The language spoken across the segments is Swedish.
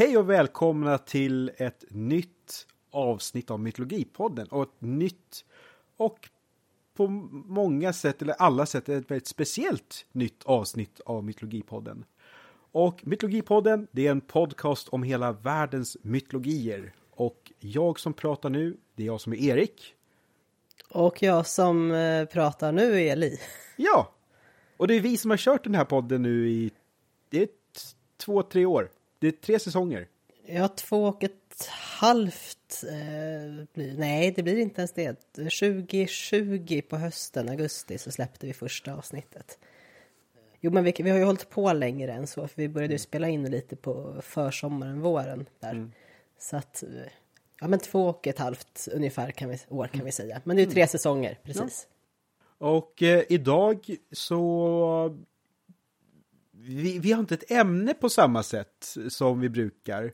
Hej och välkomna till ett nytt avsnitt av Mytologipodden och ett nytt och på många sätt, eller alla sätt, ett väldigt speciellt nytt avsnitt av Mytologipodden. Och Mytologipodden, det är en podcast om hela världens mytologier. Och jag som pratar nu, det är jag som är Erik. Och jag som eh, pratar nu är Eli. Ja, och det är vi som har kört den här podden nu i det är två, tre år. Det är tre säsonger. Ja, två och ett halvt. Eh, blir, nej, det blir inte ens det. 2020 på hösten, augusti, så släppte vi första avsnittet. Jo, men vi, vi har ju hållit på längre än så, för vi började ju spela in lite på försommaren, våren där. Mm. Så att, eh, ja men två och ett halvt ungefär kan vi, år kan vi säga. Men det är ju tre mm. säsonger, precis. Ja. Och eh, idag så vi, vi har inte ett ämne på samma sätt som vi brukar.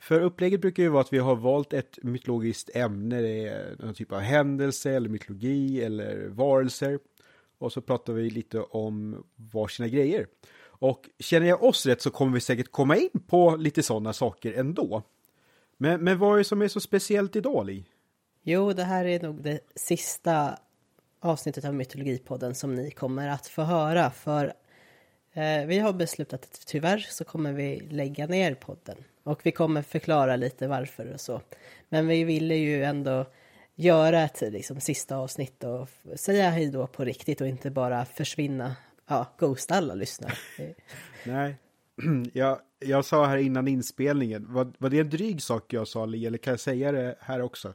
För upplägget brukar ju vara att vi har valt ett mytologiskt ämne, det är någon typ av händelse eller mytologi eller varelser. Och så pratar vi lite om varsina grejer. Och känner jag oss rätt så kommer vi säkert komma in på lite sådana saker ändå. Men, men vad är det som är så speciellt idag, Li? Jo, det här är nog det sista avsnittet av Mytologipodden som ni kommer att få höra. För Eh, vi har beslutat att tyvärr så kommer vi lägga ner podden. Och vi kommer förklara lite varför och så. Men vi ville ju ändå göra ett liksom, sista avsnitt och säga hej då på riktigt och inte bara försvinna, ja, ghosta alla lyssnare. Nej, jag, jag sa här innan inspelningen, var, var det en dryg sak jag sa, eller kan jag säga det här också?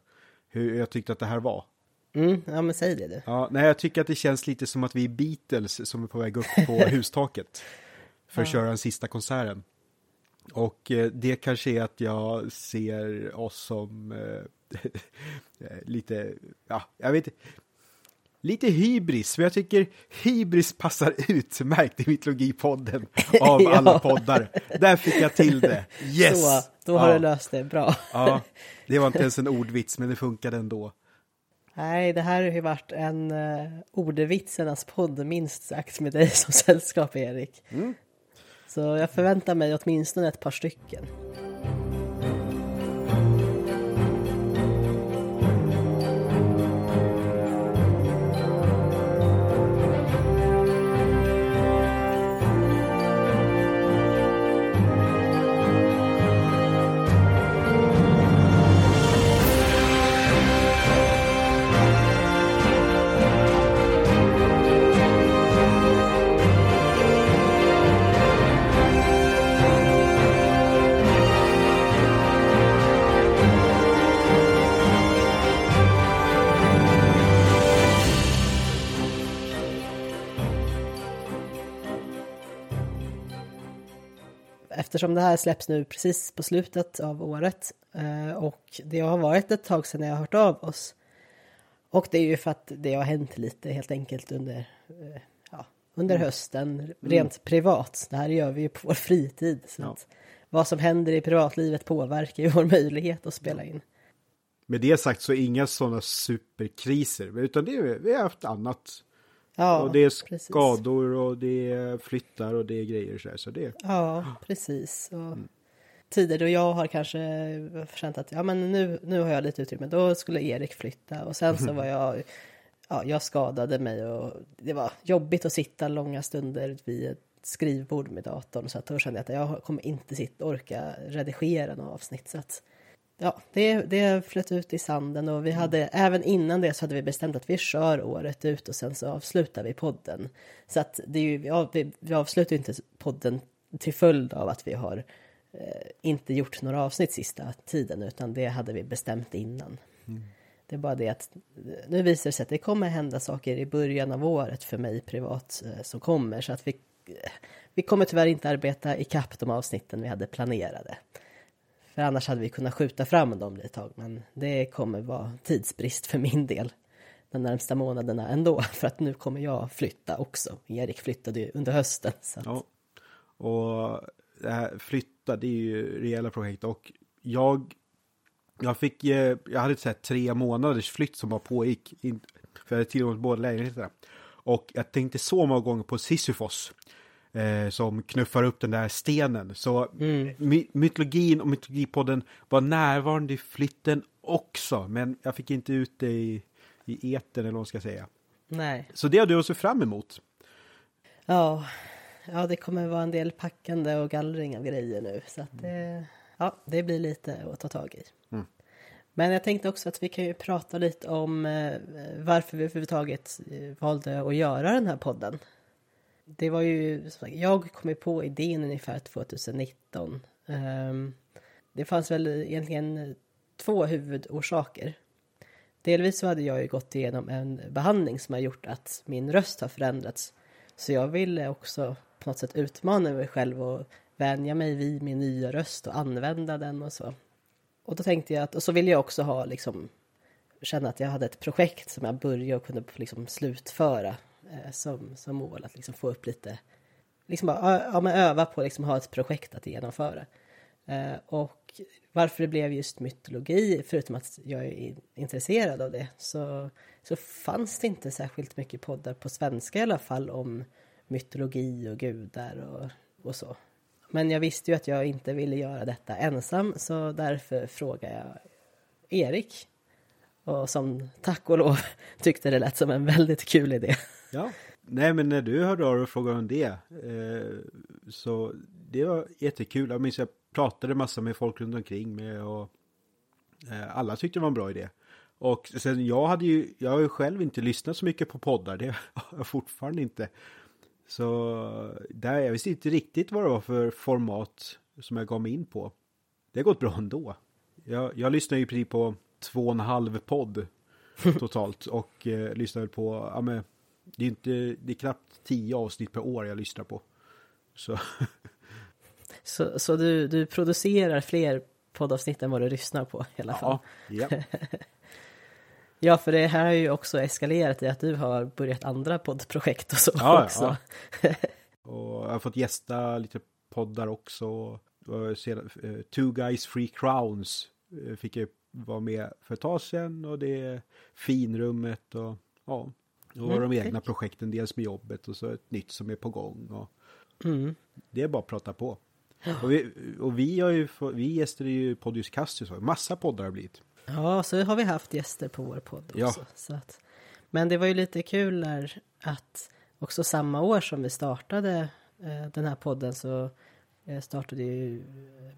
Hur jag tyckte att det här var? Mm, ja, men säg det du. Ja, nej, jag tycker att det känns lite som att vi är Beatles som är på väg upp på hustaket för att ja. köra den sista konserten. Och eh, det kanske är att jag ser oss som eh, lite, ja, jag vet inte, lite hybris, men jag tycker hybris passar utmärkt i Mytologipodden av ja. alla poddar. Där fick jag till det. Yes! Så, då har ja. du löst det, bra. ja, det var inte ens en ordvits, men det funkade ändå. Nej, det här har ju varit en uh, ordvitsernas podd minst sagt med dig som sällskap, Erik. Mm. Så jag förväntar mig åtminstone ett par stycken. Eftersom det här släpps nu precis på slutet av året eh, och det har varit ett tag sedan jag har hört av oss. Och det är ju för att det har hänt lite helt enkelt under, eh, ja, under mm. hösten, mm. rent mm. privat. Det här gör vi ju på vår fritid. Så ja. vad som händer i privatlivet påverkar ju vår möjlighet att spela in. Med det sagt så inga sådana superkriser, utan det vi har haft annat Ja, och det är skador och det är flyttar och det är grejer så, här, så det. Ja, precis. Och mm. Tider då jag har kanske känt att ja, men nu, nu har jag lite utrymme, då skulle Erik flytta och sen så var jag, ja, jag skadade mig och det var jobbigt att sitta långa stunder vid ett skrivbord med datorn så att då kände jag att jag kommer inte sitta orka redigera något avsnitt så att ja, det, det flöt ut i sanden och vi hade mm. även innan det så hade vi bestämt att vi kör året ut och sen så avslutar vi podden. Så att det är ju, ja, vi, vi avslutar inte podden till följd av att vi har eh, inte gjort några avsnitt sista tiden utan det hade vi bestämt innan. Mm. Det är bara det att nu visar det sig att det kommer hända saker i början av året för mig privat eh, som kommer så att vi, vi kommer tyvärr inte arbeta i kapp de avsnitten vi hade planerade. För annars hade vi kunnat skjuta fram dem ett tag. Men det kommer vara tidsbrist för min del de närmsta månaderna ändå. För att nu kommer jag flytta också. Erik flyttade ju under hösten. Så att... Ja. Och det här flytta, det är ju rejäla projekt. Och jag, jag fick, jag hade så tre månaders flytt som bara pågick. För jag hade tillgång till båda lägenheterna. Och jag tänkte så många gånger på Sisyfos eh, som knuffar upp den där stenen. Så Mm. my mytologin och mytologipodden var närvarande i flytten också, men jag fick inte ut det i, i etern eller vad man ska säga. Nej. Så det har du att se fram emot. Ja. ja, det kommer vara en del packande och gallring av grejer nu. Så att det, ja, det blir lite att ta tag i. Mm. Men jag tänkte också att vi kan ju prata lite om eh, varför vi överhuvudtaget eh, valde att göra den här podden. Det var ju, sagt, jag kom ju på idén ungefär 2019. Ehm, det fanns väl egentligen två huvudorsaker. Delvis så hade jag ju gått igenom en behandling som har gjort att min röst har förändrats. Så jag ville också på något sätt utmana mig själv och vänja mig vid min nya röst och använda den och så. Och då tänkte jag att, och så ville jag också ha liksom känna att jag hade ett projekt som jag började och kunde liksom slutföra Eh, som, som mål. Att liksom få upp lite, liksom bara, ja, men öva på liksom ha ett projekt att genomföra. Eh, och varför det blev just mytologi, förutom att jag är intresserad av det, så, så fanns det inte särskilt mycket poddar på svenska i alla fall om mytologi och gudar och, och så. Men jag visste ju att jag inte ville göra detta ensam, så därför frågade jag Erik. Och som tack och lov tyckte det lät som en väldigt kul idé. Ja. Nej, men när du hörde av dig och frågade om det, eh, så det var jättekul. Jag minns jag pratade massa med folk runt omkring mig och eh, alla tyckte det var en bra idé. Och sen jag hade ju, jag har ju själv inte lyssnat så mycket på poddar, det har jag fortfarande inte. Så där, jag visste inte riktigt vad det var för format som jag gav mig in på. Det har gått bra ändå. Jag, jag lyssnar ju precis på två och en halv podd totalt och eh, lyssnar på, ja men det är inte, det är knappt tio avsnitt per år jag lyssnar på. Så Så, så du, du producerar fler poddavsnitt än vad du lyssnar på i alla fall. ja, ja. Ja, för det här har ju också eskalerat i att du har börjat andra poddprojekt och så Ja, också. Och jag har fått gästa lite poddar också. Eh, Two Guys Free Crowns eh, fick jag vara med för ett tag sedan. Och det är Finrummet och ja. Och Mm, de egna projekten, dels med jobbet och så ett nytt som är på gång. Och Mm. det är bara att prata på. Och vi, och vi har ju, vi gästade ju Podius Castus, massa poddar har blivit. Ja, så har vi haft gäster på vår podd också. Ja. Så att, men det var ju lite kul när att också samma år som vi startade eh, den här podden så eh, startade ju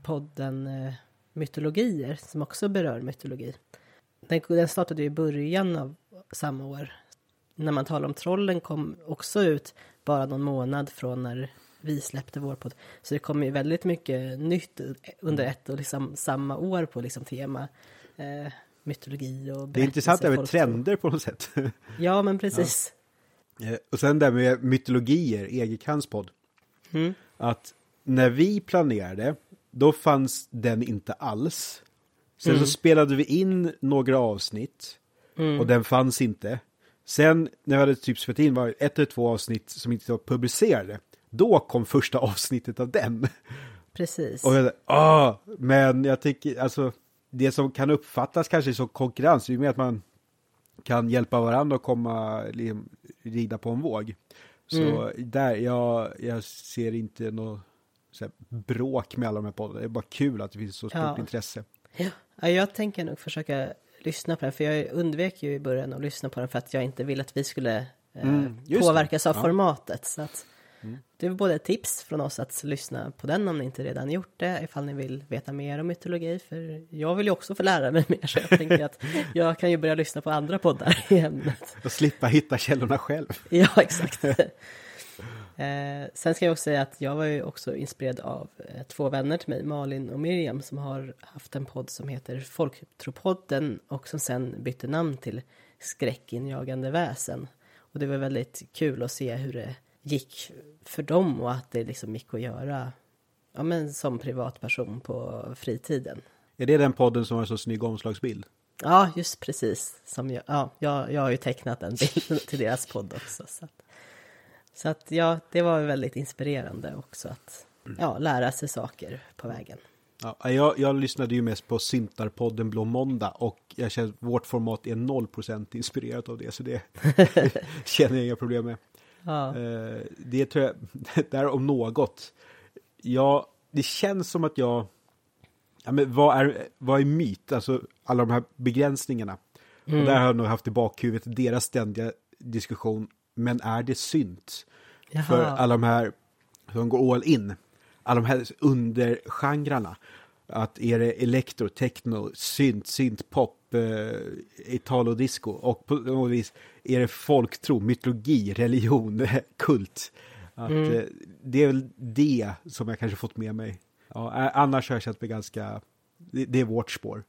podden eh, Mytologier som också berör mytologi. Den, den startade ju i början av samma år. När man talar om trollen kom också ut bara någon månad från när vi släppte vår podd. Så det kom ju väldigt mycket nytt under ett och liksom samma år på liksom tema eh, mytologi och Det är intressant det med trender på något sätt. Ja, men precis. Eh, Och sen där med mytologier, Egekans podd. Mm. Att när vi planerade, då fanns den inte alls. Sen så spelade vi in några avsnitt och den fanns inte. Sen när vi hade typ spelat in var ett eller två avsnitt som inte var publicerade. Då kom första avsnittet av den. Precis. Och jag ah, men jag tycker alltså det som kan uppfattas kanske som konkurrens, är ju mer att man kan hjälpa varandra och komma, liksom, rida på en våg. Så där, jag, jag ser inte något här, bråk med alla de här poddarna. Det är bara kul att det finns så stort Ja. intresse. Ja, jag tänker nog försöka lyssna på den, för jag undvek ju i början att lyssna på den för att jag inte ville att vi skulle eh, Mm, påverkas det. av Ja. formatet. Så att det är både ett tips från oss att lyssna på den om ni inte redan gjort det, ifall ni vill veta mer om mytologi, för jag vill ju också få lära mig mer, så jag tänker att jag kan ju börja lyssna på andra poddar i ämnet. Och slippa hitta källorna själv. Ja, exakt. eh, sen ska jag också säga att jag var ju också inspirerad av eh, två vänner till mig, Malin och Miriam, som har haft en podd som heter Folktropodden och som sen bytte namn till Skräckinjagande väsen. Och det var väldigt kul att se hur det gick för dem och att det liksom gick att göra ja, men som privatperson på fritiden. Är det den podden som har så snygg omslagsbild? Ja, just precis. Som jag, ja, jag, jag har ju tecknat den bilden till deras podd också. Så så att ja, det var väldigt inspirerande också att ja, lära sig saker på vägen. Ja, jag, jag lyssnade ju mest på Syntarpodden Blå Måndag och jag känner att vårt format är 0% inspirerat av det så det känner jag inga problem med. Ja. Eh, det tror jag, där om något. Ja, det känns som att jag, ja men vad är, vad är myt? Alltså alla de här begränsningarna. Och där har jag nog haft i bakhuvudet deras ständiga diskussion, men är det synt? Jaha. För alla de här som går all in, alla de här undergenrerna. Att är det elektro, techno, synt, syntpop, eh, italodisco och på något vis är det folktro, mytologi, religion, kult. Att, eh, det är väl det som jag kanske fått med mig. Ja, eh, annars har jag känt mig ganska, det, det är vårt spår.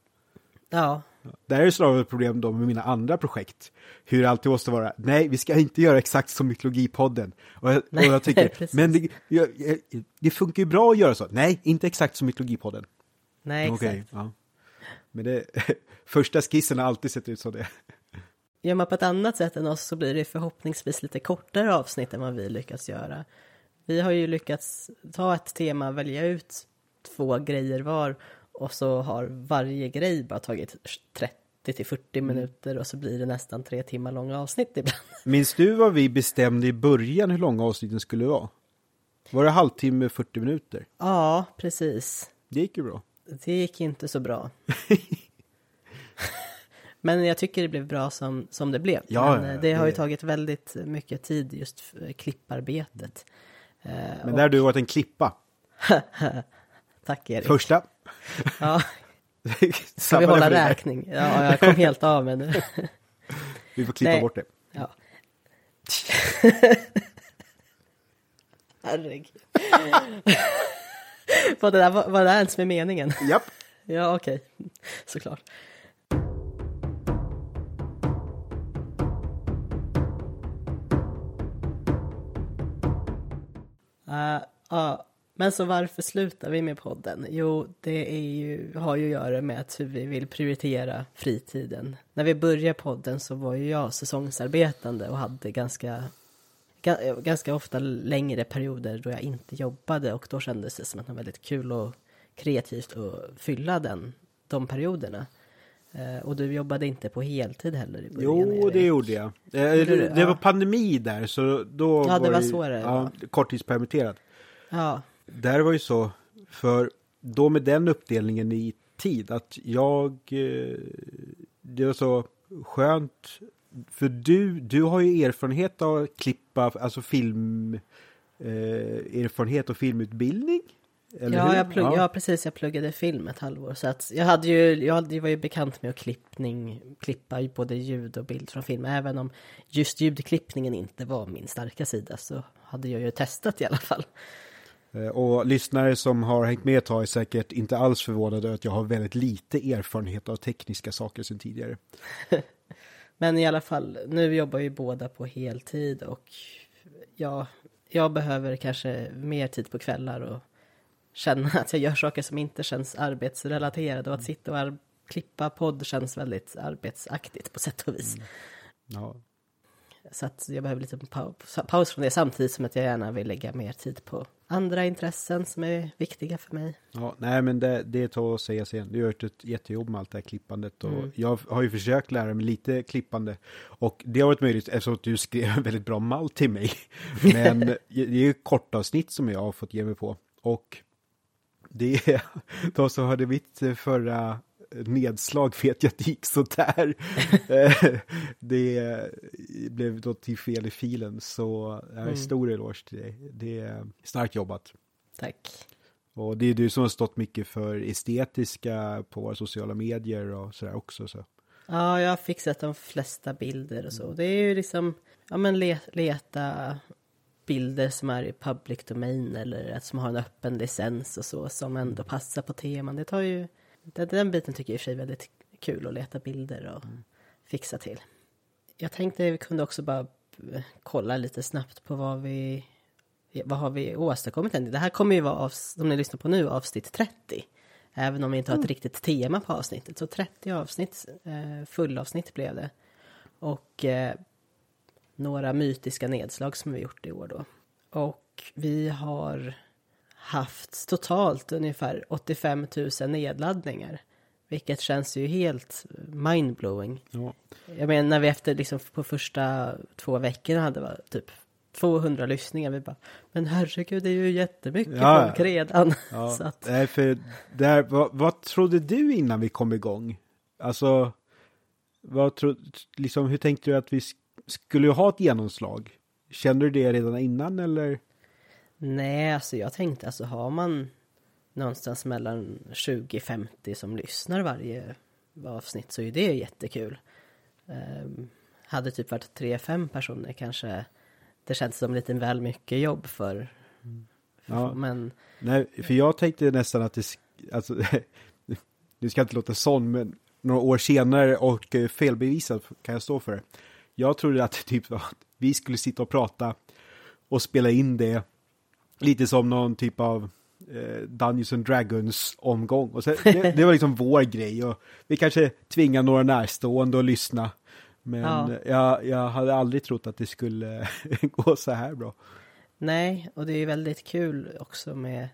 Ja, Där är det snarare ett problem då med mina andra projekt. Hur det alltid måste vara, nej vi ska inte göra exakt som Mytologipodden. Och jag, Nej, och jag tycker, men det, jag, det funkar ju bra att göra så. Nej, inte exakt som Mytologipodden. nej exakt. Okej, ja. Men det, första skissen har alltid sett ut som det. Gör man på ett annat sätt än oss så blir det förhoppningsvis lite kortare avsnitt än vad vi lyckas göra. Vi har ju lyckats ta ett tema, välja ut två grejer var och så har varje grej bara tagit 30 till 40 minuter och så blir det nästan tre timmar långa avsnitt ibland. Minns du vad vi bestämde i början hur långa avsnitten skulle vara? Var det halvtimme, 40 minuter? Ja, precis. Det gick ju bra. Det gick inte så bra. Men jag tycker det blev bra som, som det blev. Ja, Men eh, det har ju det- tagit väldigt mycket tid just för klipparbetet. Eh, Men och- där har du varit en klippa. Tack Erik. Första. Ja, ska vi hålla räkning? Ja, jag kom helt av med nu. Vi får klippa Nej. bort det. Ja. Herregud. var, det där, var, var det där ens med meningen? Japp. Ja, okej. Såklart. Uh, ja, men så varför slutar vi med podden? Jo, det är ju, har ju att göra med att hur vi vill prioritera fritiden. När vi började podden så var ju jag säsongsarbetande och hade ganska, ga- ganska ofta längre perioder då jag inte jobbade och då kändes det som att det var väldigt kul och kreativt att fylla den, de perioderna. Eh, och du jobbade inte på heltid heller i början? Jo, Erik. det gjorde jag. Eh? Det, det Ja. var pandemi där, så då Ja, det var det- så det ja, var. Korttidspermitterad. Ja, Där var ju så, för då med den uppdelningen i tid, att jag... eh, Det var så skönt, för du, du har ju erfarenhet av att klippa, alltså film... Eh, erfarenhet och filmutbildning? Eller ja, hur? jag plugg, ja. precis. Jag pluggade film ett halvår. Så att jag, hade ju, jag hade, var ju bekant med att klippning, klippa både ljud och bild från film. Även om just ljudklippningen inte var min starka sida så hade jag ju testat i alla fall. Eh, Och lyssnare som har hängt med ett tag är säkert inte alls förvånade att jag har väldigt lite erfarenhet av tekniska saker sedan tidigare. Men i alla fall, nu jobbar ju båda på heltid och ja, jag behöver kanske mer tid på kvällar och känna att jag gör saker som inte känns arbetsrelaterade och att sitta och klippa podd känns väldigt arbetsaktigt på sätt och vis. Ja. Så att jag behöver lite paus, paus från det samtidigt som att jag gärna vill lägga mer tid på andra intressen som är viktiga för mig. Ja, nej men det, det tar att säga sen. Du har gjort ett jättejobb med allt det här klippandet och Mm. jag har ju försökt lära mig lite klippande och det har varit möjligt eftersom att du skrev en väldigt bra mall till mig. Men det är ju kortavsnitt som jag har fått ge mig på och det är, de som hörde mitt förra nedslag vet jag att det gick sådär. Eh, det blev då till fel i filen så jag är Mm. stor eloge till dig. Det är starkt jobbat. Tack. Och det är du som har stått mycket för estetiska på våra sociala medier och sådär också. Så. Ja, jag har fixat de flesta bilder och så. Det är ju liksom, ja men le, leta bilder som är i public domain eller som har en öppen licens och så som ändå passar på teman. Det tar ju, den, den biten tycker jag i och för sig är väldigt kul att leta bilder och fixa till. Jag tänkte vi kunde också bara eh, kolla lite snabbt på vad vi, vad har vi åstadkommit än? Det här kommer ju vara, av, som ni lyssnar på nu, avsnitt 30. Även om vi inte har ett riktigt tema på avsnittet. Så 30 avsnitt, eh, fullavsnitt blev det. Och eh, några mytiska nedslag som vi gjort i år då. Och vi har haft totalt ungefär 85 000 nedladdningar. Vilket känns ju helt mindblowing. Ja. Jag menar när vi efter liksom på första två veckorna hade var typ 200 lyssningar. Vi bara, men herregud, det är ju jättemycket Ja. folk redan. Ja, Så att, nej, för där, vad, vad trodde du innan vi kom igång? Alltså, vad tro, liksom, hur tänkte du att vi sk- skulle ha ett genomslag? Kände du det redan innan eller? Nej, alltså jag tänkte, alltså har man någonstans mellan 20-50 som lyssnar varje avsnitt så är det jättekul. Um, hade typ varit 3-5 personer kanske det känns som lite väl mycket jobb för, för Ja. men Nej, för jag tänkte nästan att det, alltså, nu ska jag inte låta sån, men några år senare och eh, felbevisat kan jag stå för det. Jag trodde att typ att vi skulle sitta och prata och spela in det lite som någon typ av eh, Dungeons and Dragons omgång. Och så, det, det var liksom vår grej och vi kanske tvingar några närstående att lyssna. Men Ja. jag, jag hade aldrig trott att det skulle gå så här bra. Nej, och det är väldigt kul också med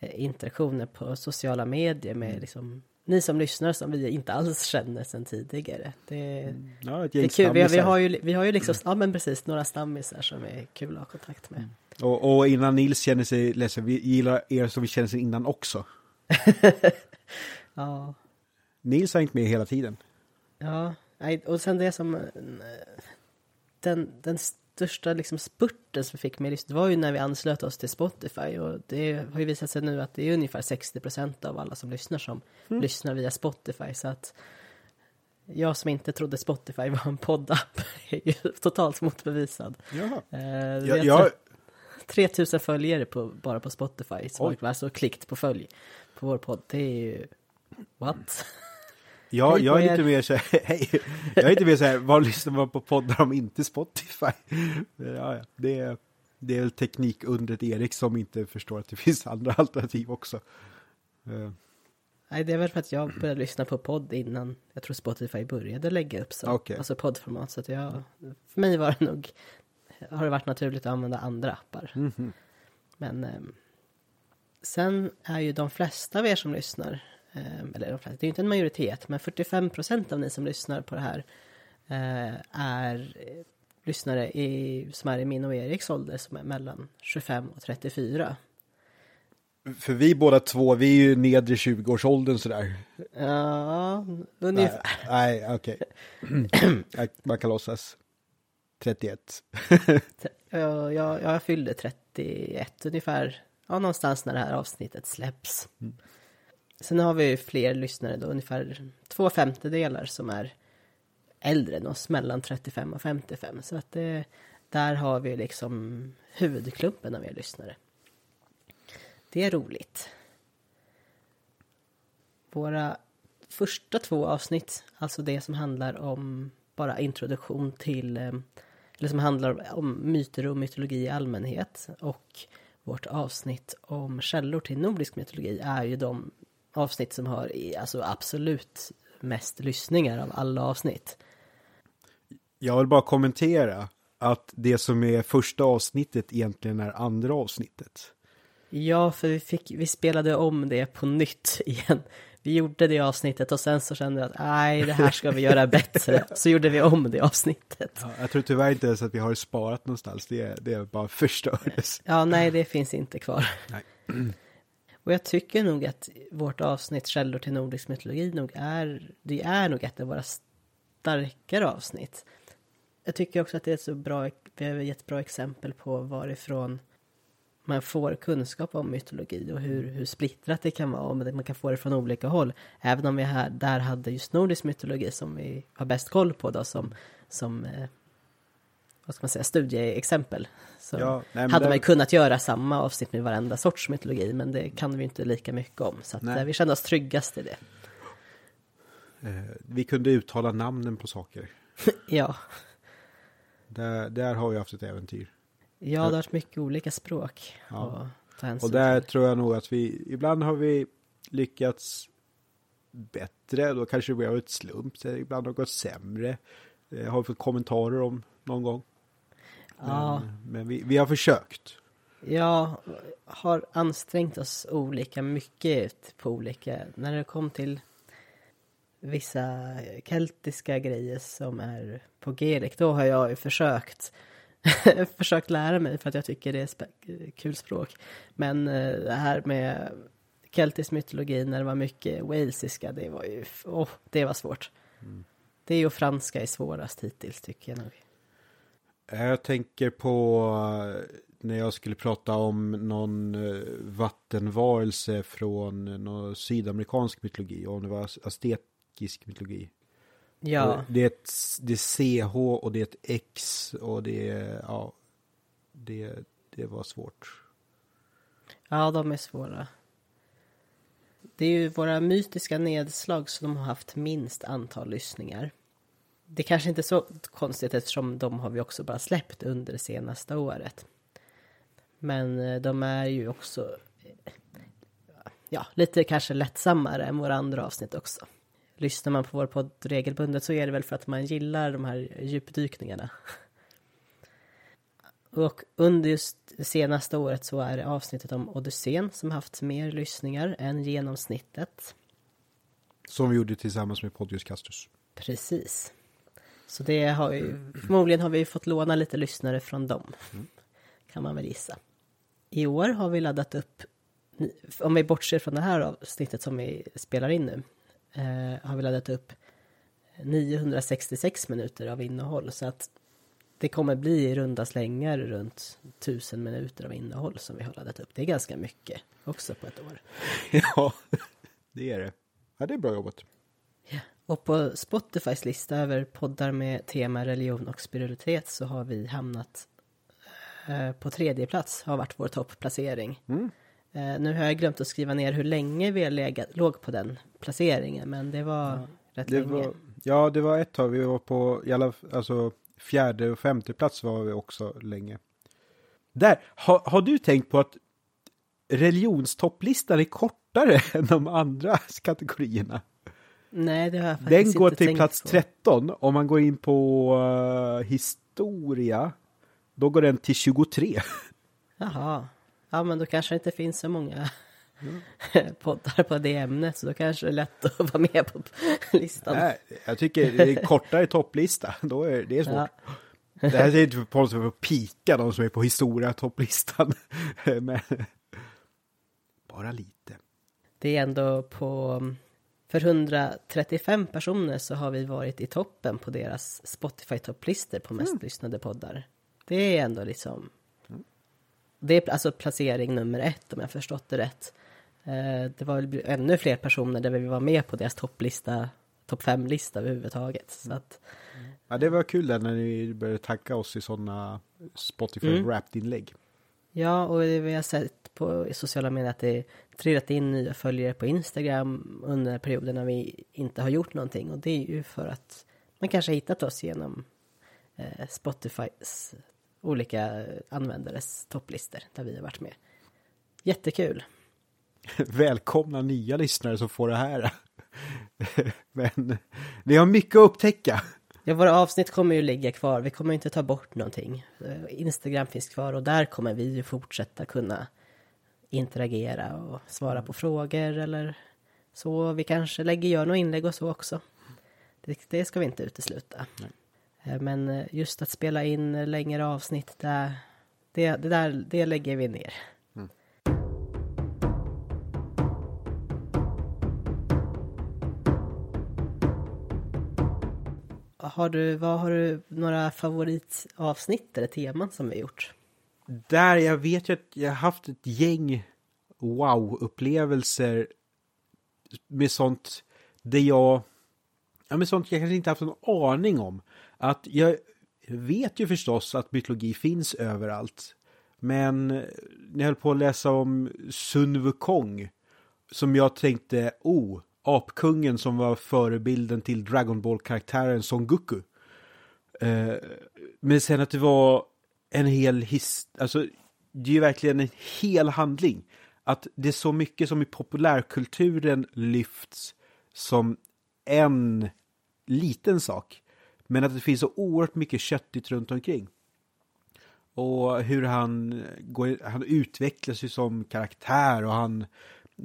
eh, interaktioner på sociala medier med Mm. liksom ni som lyssnar som vi inte alls känner sedan tidigare. Det, Ja, ett det är kul. Vi har, vi, har ju, vi har ju liksom, ja men precis, några stammisar som är kul att ha kontakt med. Och, och innan Nils känner sig ledsen, vi gillar er som vi känner sig innan också. Ja, Nils har hängt med hela tiden. ja. Och sen det som, eh, den, den största liksom spurten som fick med lyssnare var ju när vi anslöt oss till Spotify och det har ju visat sig nu att det är ungefär 60% av alla som lyssnar som lyssnar via Spotify så att jag som inte trodde Spotify var en poddapp är ju totalt motbevisad. Jaha. Eh, Jag, har jag, 3000 följare på, bara på Spotify som Oj. alltså klickt på följ på vår podd. Det är ju... What? jag, Hej jag är lite mer så här, hej, jag är lite mer så här, var lyssnar man på poddar om inte Spotify? Ja, ja, det är, det är väl teknikundret Erik som inte förstår att det finns andra alternativ också. Eh, Nej, det är väl för att jag började lyssna på podd innan jag tror Spotify började lägga upp så. Okej. Alltså poddformat. Så att jag, för mig var det nog, har det varit naturligt att använda andra appar. mhm. Men ehm, sen är ju de flesta av er som lyssnar, ehm, eller de flesta, det är ju inte en majoritet, men 45 procent av ni som lyssnar på det här eh, är eh, lyssnare i, som är i min och Eriks ålder som är mellan 25 och 34. För vi båda två, vi är ju nedre 20-årsåldern sådär. Ja, ungefär. nej okej. Jag- Man kan låtsas. 31. Ja, jag, jag fyllde 31 ungefär, ja någonstans när det här avsnittet släpps. Sen har vi ju fler lyssnare då, ungefär två femtedelar som är äldre än oss, mellan 35 och 55. Så att det, där har vi liksom huvudklumpen av er lyssnare. Det är roligt. Våra första två avsnitt, alltså det som handlar om bara introduktion till, eh, eller som handlar om myter och mytologi i allmänhet och vårt avsnitt om källor till nordisk mytologi är ju de avsnitt som har alltså absolut mest lyssningar av alla avsnitt. Jag vill bara kommentera att det som är första avsnittet egentligen är andra avsnittet. Ja, för vi, fick, vi spelade om det på nytt igen. Vi gjorde det avsnittet och sen så kände jag att nej, det här ska vi göra bättre. Så gjorde vi om det avsnittet. Ja, jag tror tyvärr inte ens att vi har sparat någonstans. Det är, det är bara förstördes. Ja, nej, det finns inte kvar. Nej. Och jag tycker nog att vårt avsnitt Källor till nordisk mytologi nog är, det är nog ett av våra starkare avsnitt. Jag tycker också att det är ett så bra, vi har gett bra exempel på varifrån man får kunskap om mytologi och hur, hur splittrat det kan vara och man kan få det från olika håll. Även om vi här, där hade just nordisk mytologi som vi har bäst koll på då som, som eh, vad ska man säga, studieexempel. Så Ja, nej, hade det- man ju kunnat göra samma avsnitt med varenda sorts mytologi men det kan vi inte lika mycket om. Så att, Nej. eh, vi kände oss tryggast i det. Eh, Vi kunde uttala namnen på saker. Ja, Där, där har vi haft ett äventyr. Ja det har varit mycket olika språk Ja. att ta hänsyn Och där till. tror jag nog att vi, ibland har vi lyckats bättre, då kanske vi har ett slump, så ibland har det gått sämre. Eh, har fått kommentarer om någon gång. Ja, Men, men vi, vi har försökt. jag har ansträngt oss olika mycket på olika, när det kom till vissa keltiska grejer som är på Gerik, då har jag ju försökt försökt lära mig för att jag tycker det är kul språk. Men eh, det här med keltisk mytologi när det var mycket walesiska, det var ju, åh, det var svårt. Det och franska är svårast hittills tycker jag nog. Eh, jag tänker på eh, när jag skulle prata om någon vattenvarelse från någon sydamerikansk mytologi, om det var aztekisk mytologi. Ja, Det är ett det är CH och det är ett X och det är, ja, det, det var svårt. ja, de är svåra. Det är ju våra mytiska nedslag som har haft minst antal lyssningar. Det kanske inte är så konstigt eftersom de har vi också bara släppt under det senaste året. Men eh, de är ju också eh, ja, lite kanske lättsammare än våra andra avsnitt också. Lyssnar man på vår podd regelbundet så är det väl för att man gillar de här djupdykningarna. Och under just det senaste året så är det avsnittet om Odysseen som haft mer lyssningar än genomsnittet. Som vi gjorde tillsammans med Podius Castus. Precis. Så det har ju, förmodligen har vi fått låna lite lyssnare från dem. Kan man väl gissa. I år har vi laddat upp, om vi bortser från det här avsnittet som vi spelar in nu, eh, har vi laddat upp 966 minuter av innehåll. Så att det kommer bli i runda slängar runt 1000 minuter av innehåll som vi har laddat upp. Det är ganska mycket också på ett år. Ja, det är det. Ja, det är bra jobbat. Och på Spotifys lista över poddar med tema religion och spiritualitet så har vi hamnat eh, på tredje plats, har varit vår topplacering. Eh, nu har jag glömt att skriva ner hur länge vi legat, låg på den placeringen, men det var rätt Det länge. var, ja, det var ett tag. Vi var på, i alla, alltså fjärde och femte plats var vi också länge. Där, har, har du tänkt på att religionstopplistan är kortare än de andra kategorierna? Nej, det har jag Den faktiskt går inte till tänkt plats på. 13. Om man går in på eh, historia, då går den till 23. Jaha. Ja, men då kanske det inte finns så många Mm. poddar på det ämnet, så då kanske det är lätt att vara med på listan. Nej, jag tycker det är kortare topplista. Då är det är svårt. Ja. Det här är inte på något sätt att pika de som är på historia topplistan. Men bara lite. Det är ändå på... För 135 personer så har vi varit i toppen på deras Spotify-topplistor på mest lyssnade poddar. Det är ändå liksom... Det är alltså placering nummer ett om jag förstått det rätt. Eh, Det var väl ännu fler personer där vi var med på deras topplista, topp fem-lista överhuvudtaget. Så att, Ja, det var kul där när ni började tacka oss i sådana Spotify Mm. Wrapped-inlägg. Ja, och det vi har sett på sociala medier att det trillat in nya följare på Instagram under perioden när vi inte har gjort någonting. Och det är ju för att man kanske har hittat oss genom eh, Spotifys olika användares topplistor där vi har varit med. Jättekul! Välkomna nya lyssnare som får det här. Men ni har mycket att upptäcka. Ja, våra avsnitt kommer ju ligga kvar. Vi kommer inte ta bort någonting. Instagram finns kvar och där kommer vi ju fortsätta kunna interagera och svara på frågor eller så. Vi kanske lägger, gör några inlägg och så också. Det, det ska vi inte utesluta. Eh, Men eh, just att spela in längre avsnitt, det, det, det, där, det lägger vi ner. Har du, vad har du några favoritavsnitt eller teman som vi gjort? Där, jag vet ju att jag har haft ett gäng wow-upplevelser med sånt där jag, ja med sånt jag kanske inte haft någon aning om. Att jag vet ju förstås att mytologi finns överallt. Men när jag höll på att läsa om Sun Wukong, som jag tänkte, oh, apkungen som var förebilden till Dragon Ball-karaktären Son Goku. Eh, men sen att det var en hel his... Alltså, det är ju verkligen en hel handling. Att det är så mycket som i populärkulturen lyfts som en liten sak. Men att det finns så oerhört mycket köttigt runt omkring. Och hur han, går, han utvecklas ju som karaktär och han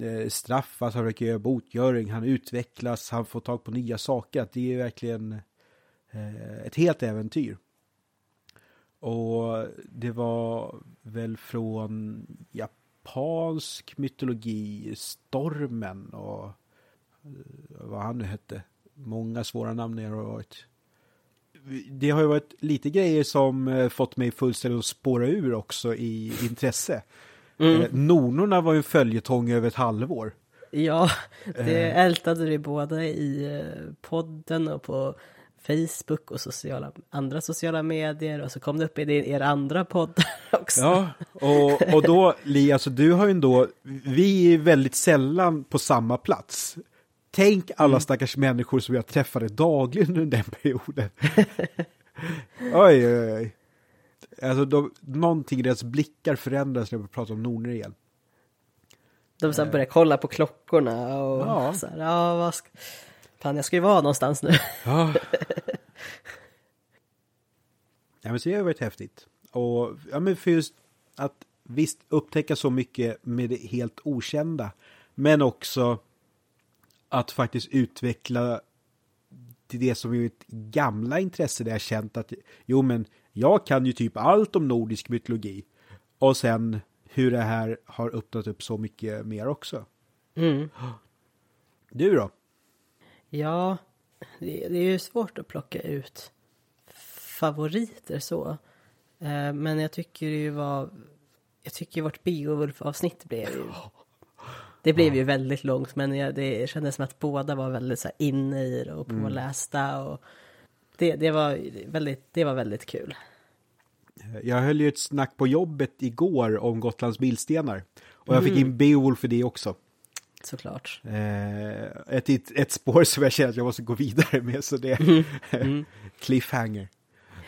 eh, straffas, han försöker göra botgöring, han utvecklas, han får tag på nya saker. Det är verkligen eh, ett helt äventyr. Och det var väl från japansk mytologi, Stormen och eh, vad han nu hette. Många svåra namn det har varit. Det har ju varit lite grejer som eh, fått mig fullständigt att spåra ur också i intresse. Mm. Eh, Nornorna var ju en följetong över ett halvår. Ja, det Eh. ältade vi både i podden och på Facebook och sociala, andra sociala medier och så kom det upp i er andra podd också. Ja, och, och då Li, alltså du har ju ändå, vi är väldigt sällan på samma plats. Tänk alla stackars människor som jag träffade dagligen under den perioden. oj, oj, oj. Alltså de, någonting i deras blickar förändras när vi pratar om Norner igen. De så här började kolla på klockorna och Ja. så här, ja vad ska... Fan, jag ska ju vara någonstans nu. Ja. ja, men så det har varit häftigt. Och ja, men för just att visst upptäcka så mycket med det helt okända. Men också att faktiskt utveckla till det som är ett gamla intresse där jag känt att jo men jag kan ju typ allt om nordisk mytologi. Och sen hur det här har öppnat upp så mycket mer också. Mm. Du då? Ja, det, det är ju svårt att plocka ut favoriter så. Eh, men jag tycker det ju var... Jag tycker vårt Beowulf-avsnitt blev ju... Det blev ju väldigt långt, men jag, det kändes som att båda var väldigt så här inne i det och pålästa. Och det, det, var väldigt, det var väldigt kul. Jag höll ju ett snack på jobbet igår om Gotlands bildstenar. Och jag fick in Beowulf för det också. Såklart. Eh, ett, ett, spår som jag känner att jag måste gå vidare med, så det är cliffhanger.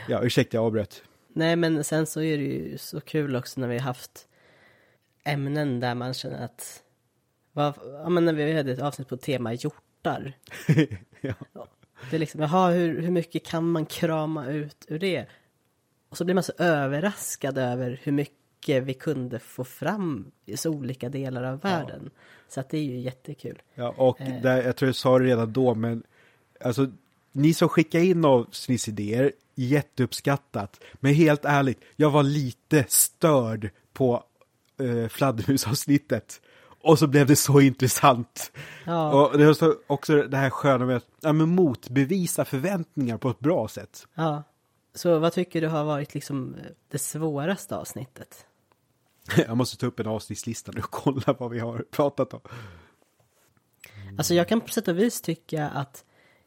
Ja, ursäkta jag avbröt. Nej, men sen så är det ju så kul också när vi har haft ämnen där man känner att... Vad, ja, men när vi hade ett avsnitt på tema hjortar. ja. Det är liksom, jaha, hur, hur mycket kan man krama ut ur det? Och så blir man så överraskad över hur mycket vi kunde få fram i så olika delar av världen. Så att det är ju jättekul. ja, och där, jag tror jag sa det redan då, men alltså ni som skickar in avsnittsidéer, jätteuppskattat. Men helt ärligt, jag var lite störd på eh, fladdermusavsnittet. Och så blev det så intressant. Ja. Och det är så- också det här sköna med att ja, men motbevisa förväntningar på ett bra sätt. Ja. Så vad tycker du har varit liksom det svåraste avsnittet? Jag måste ta upp en avsnittslista nu och kolla vad vi har pratat om. Alltså jag kan på sätt och vis tycka att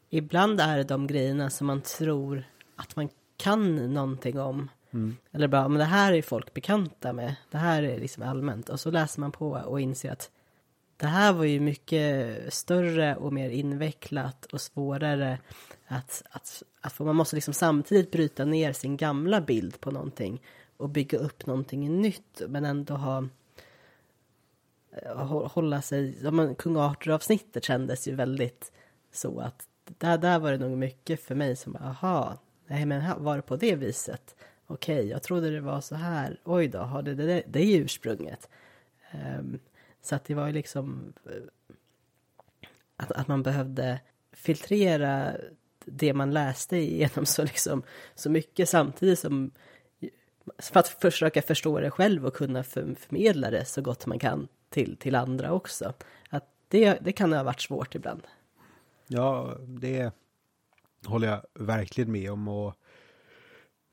ibland är det de grejerna som man tror att man kan någonting om. Mm. Eller bara, men det här är folk bekanta med. Det här är liksom allmänt. Och så läser man på och inser att det här var ju mycket större och mer invecklat och svårare att, att, att man måste liksom samtidigt bryta ner sin gamla bild på någonting och bygga upp någonting nytt men ändå ha eh, hålla sig, ja men Kung Arthur-avsnittet kändes ju väldigt så att där, där var det nog mycket för mig som, aha, nej men var det på det viset? Okej, jag trodde det var så här, oj då, har det det, det, är ursprunget. Um, så att det var ju liksom eh, att, att man behövde filtrera det man läste igenom så, liksom, så mycket samtidigt som för att försöka förstå det själv och kunna förmedla det så gott man kan till, till andra också. Att det, det kan ha varit svårt ibland. Ja, det håller jag verkligen med om. Och,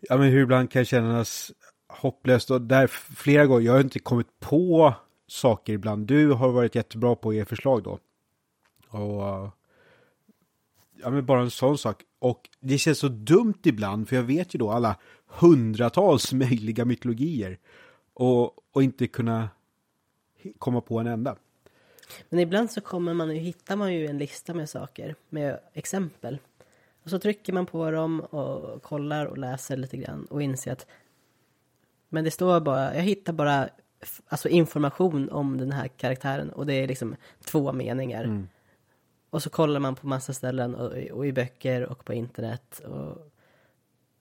ja, men hur ibland kan kännas hopplöst. Och där flera gånger, jag har inte kommit på saker ibland. Du har varit jättebra på att ge förslag då. Och ja, men bara en sån sak. Och det känns så dumt ibland, för jag vet ju då alla hundratals möjliga mytologier. Och, och inte kunna komma på en enda. Men ibland så kommer man ju, hittar man ju en lista med saker, med exempel. Och så trycker man på dem och kollar och läser lite grann och inser att men det står bara, jag hittar bara alltså information om den här karaktären och det är liksom två meningar. Och så kollar man på massa ställen och, och i böcker och på internet. Och,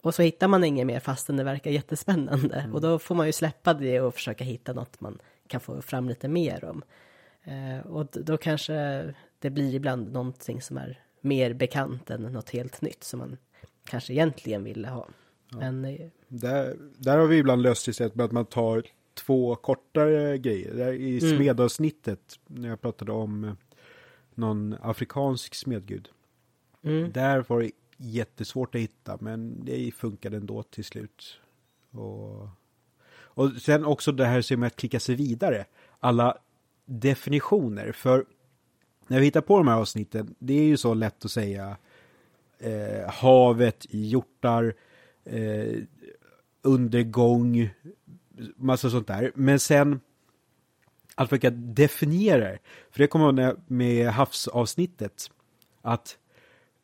och så hittar man inget mer fastän det verkar jättespännande. Och då får man ju släppa det och försöka hitta något man kan få fram lite mer om. Eh, och då kanske det blir ibland någonting som är mer bekant än något helt nytt som man kanske egentligen ville ha. Men eh, Där, där har vi ibland löst det istället med att man tar två kortare grejer. Där I Mm. smedavsnittet, när jag pratade om eh, någon afrikansk smedgud. mm, Där var det jättesvårt att hitta, men det funkade ändå till slut. Och, och sen också det här som med att klicka sig vidare. Alla definitioner, för när vi hittar på de här avsnitten, det är ju så lätt att säga eh, havet, hjortar, eh, undergång, massa sånt där. Men sen att försöka definiera det. För det kommer jag med havsavsnittet. Att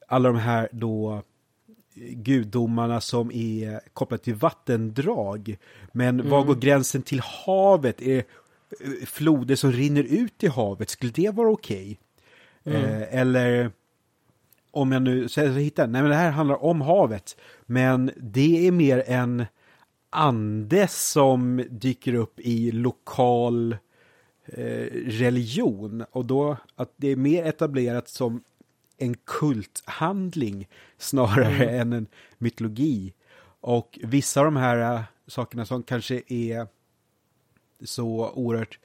alla de här då gudomarna som är kopplade till vattendrag. Men var går gränsen till havet? Är eh, floder som rinner ut i havet? Skulle det vara okej? Eh, eller om jag nu så hittar, nej men det här handlar om havet. Men det är mer en ande som dyker upp i lokal eh, religion. Och då att det är mer etablerat som en kulthandling snarare än en mytologi. Och vissa av de här eh, sakerna som kanske är så oerhört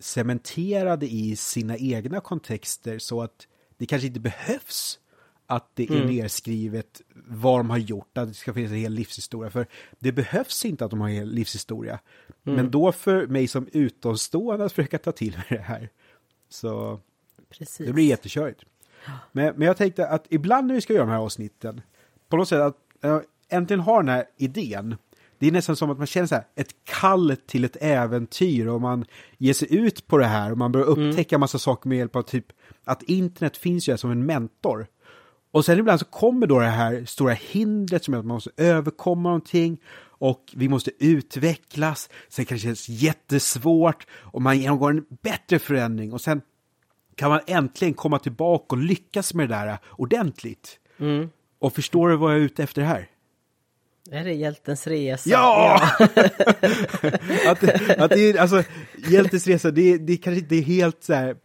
cementerade i sina egna kontexter så att det kanske inte behövs att det är nedskrivet vad de har gjort, att det ska finnas en hel livshistoria. För det behövs inte att de har en hel livshistoria. Men då för mig som utomstående att försöka ta till mig det här. Så precis. det blir jättekörigt. Men, men jag tänkte att ibland när vi ska göra de här avsnitten, på något sätt att äh, äntligen ha den här idén. Det är nästan som att man känner så här, ett kall till ett äventyr och man ger sig ut på det här och man börjar upptäcka massa saker med hjälp av typ att internet finns ju som en mentor. Och sen ibland så kommer då det här stora hindret som är att man måste överkomma någonting och vi måste utvecklas. Sen kan det kännas jättesvårt och man genomgår en bättre förändring och sen kan man äntligen komma tillbaka och lyckas med det där ordentligt. Mm. Och förstår du vad jag är ute efter här? Är det hjältens resa? Ja! att, att det alltså, Hjältes resa, det, det kanske inte är helt så här,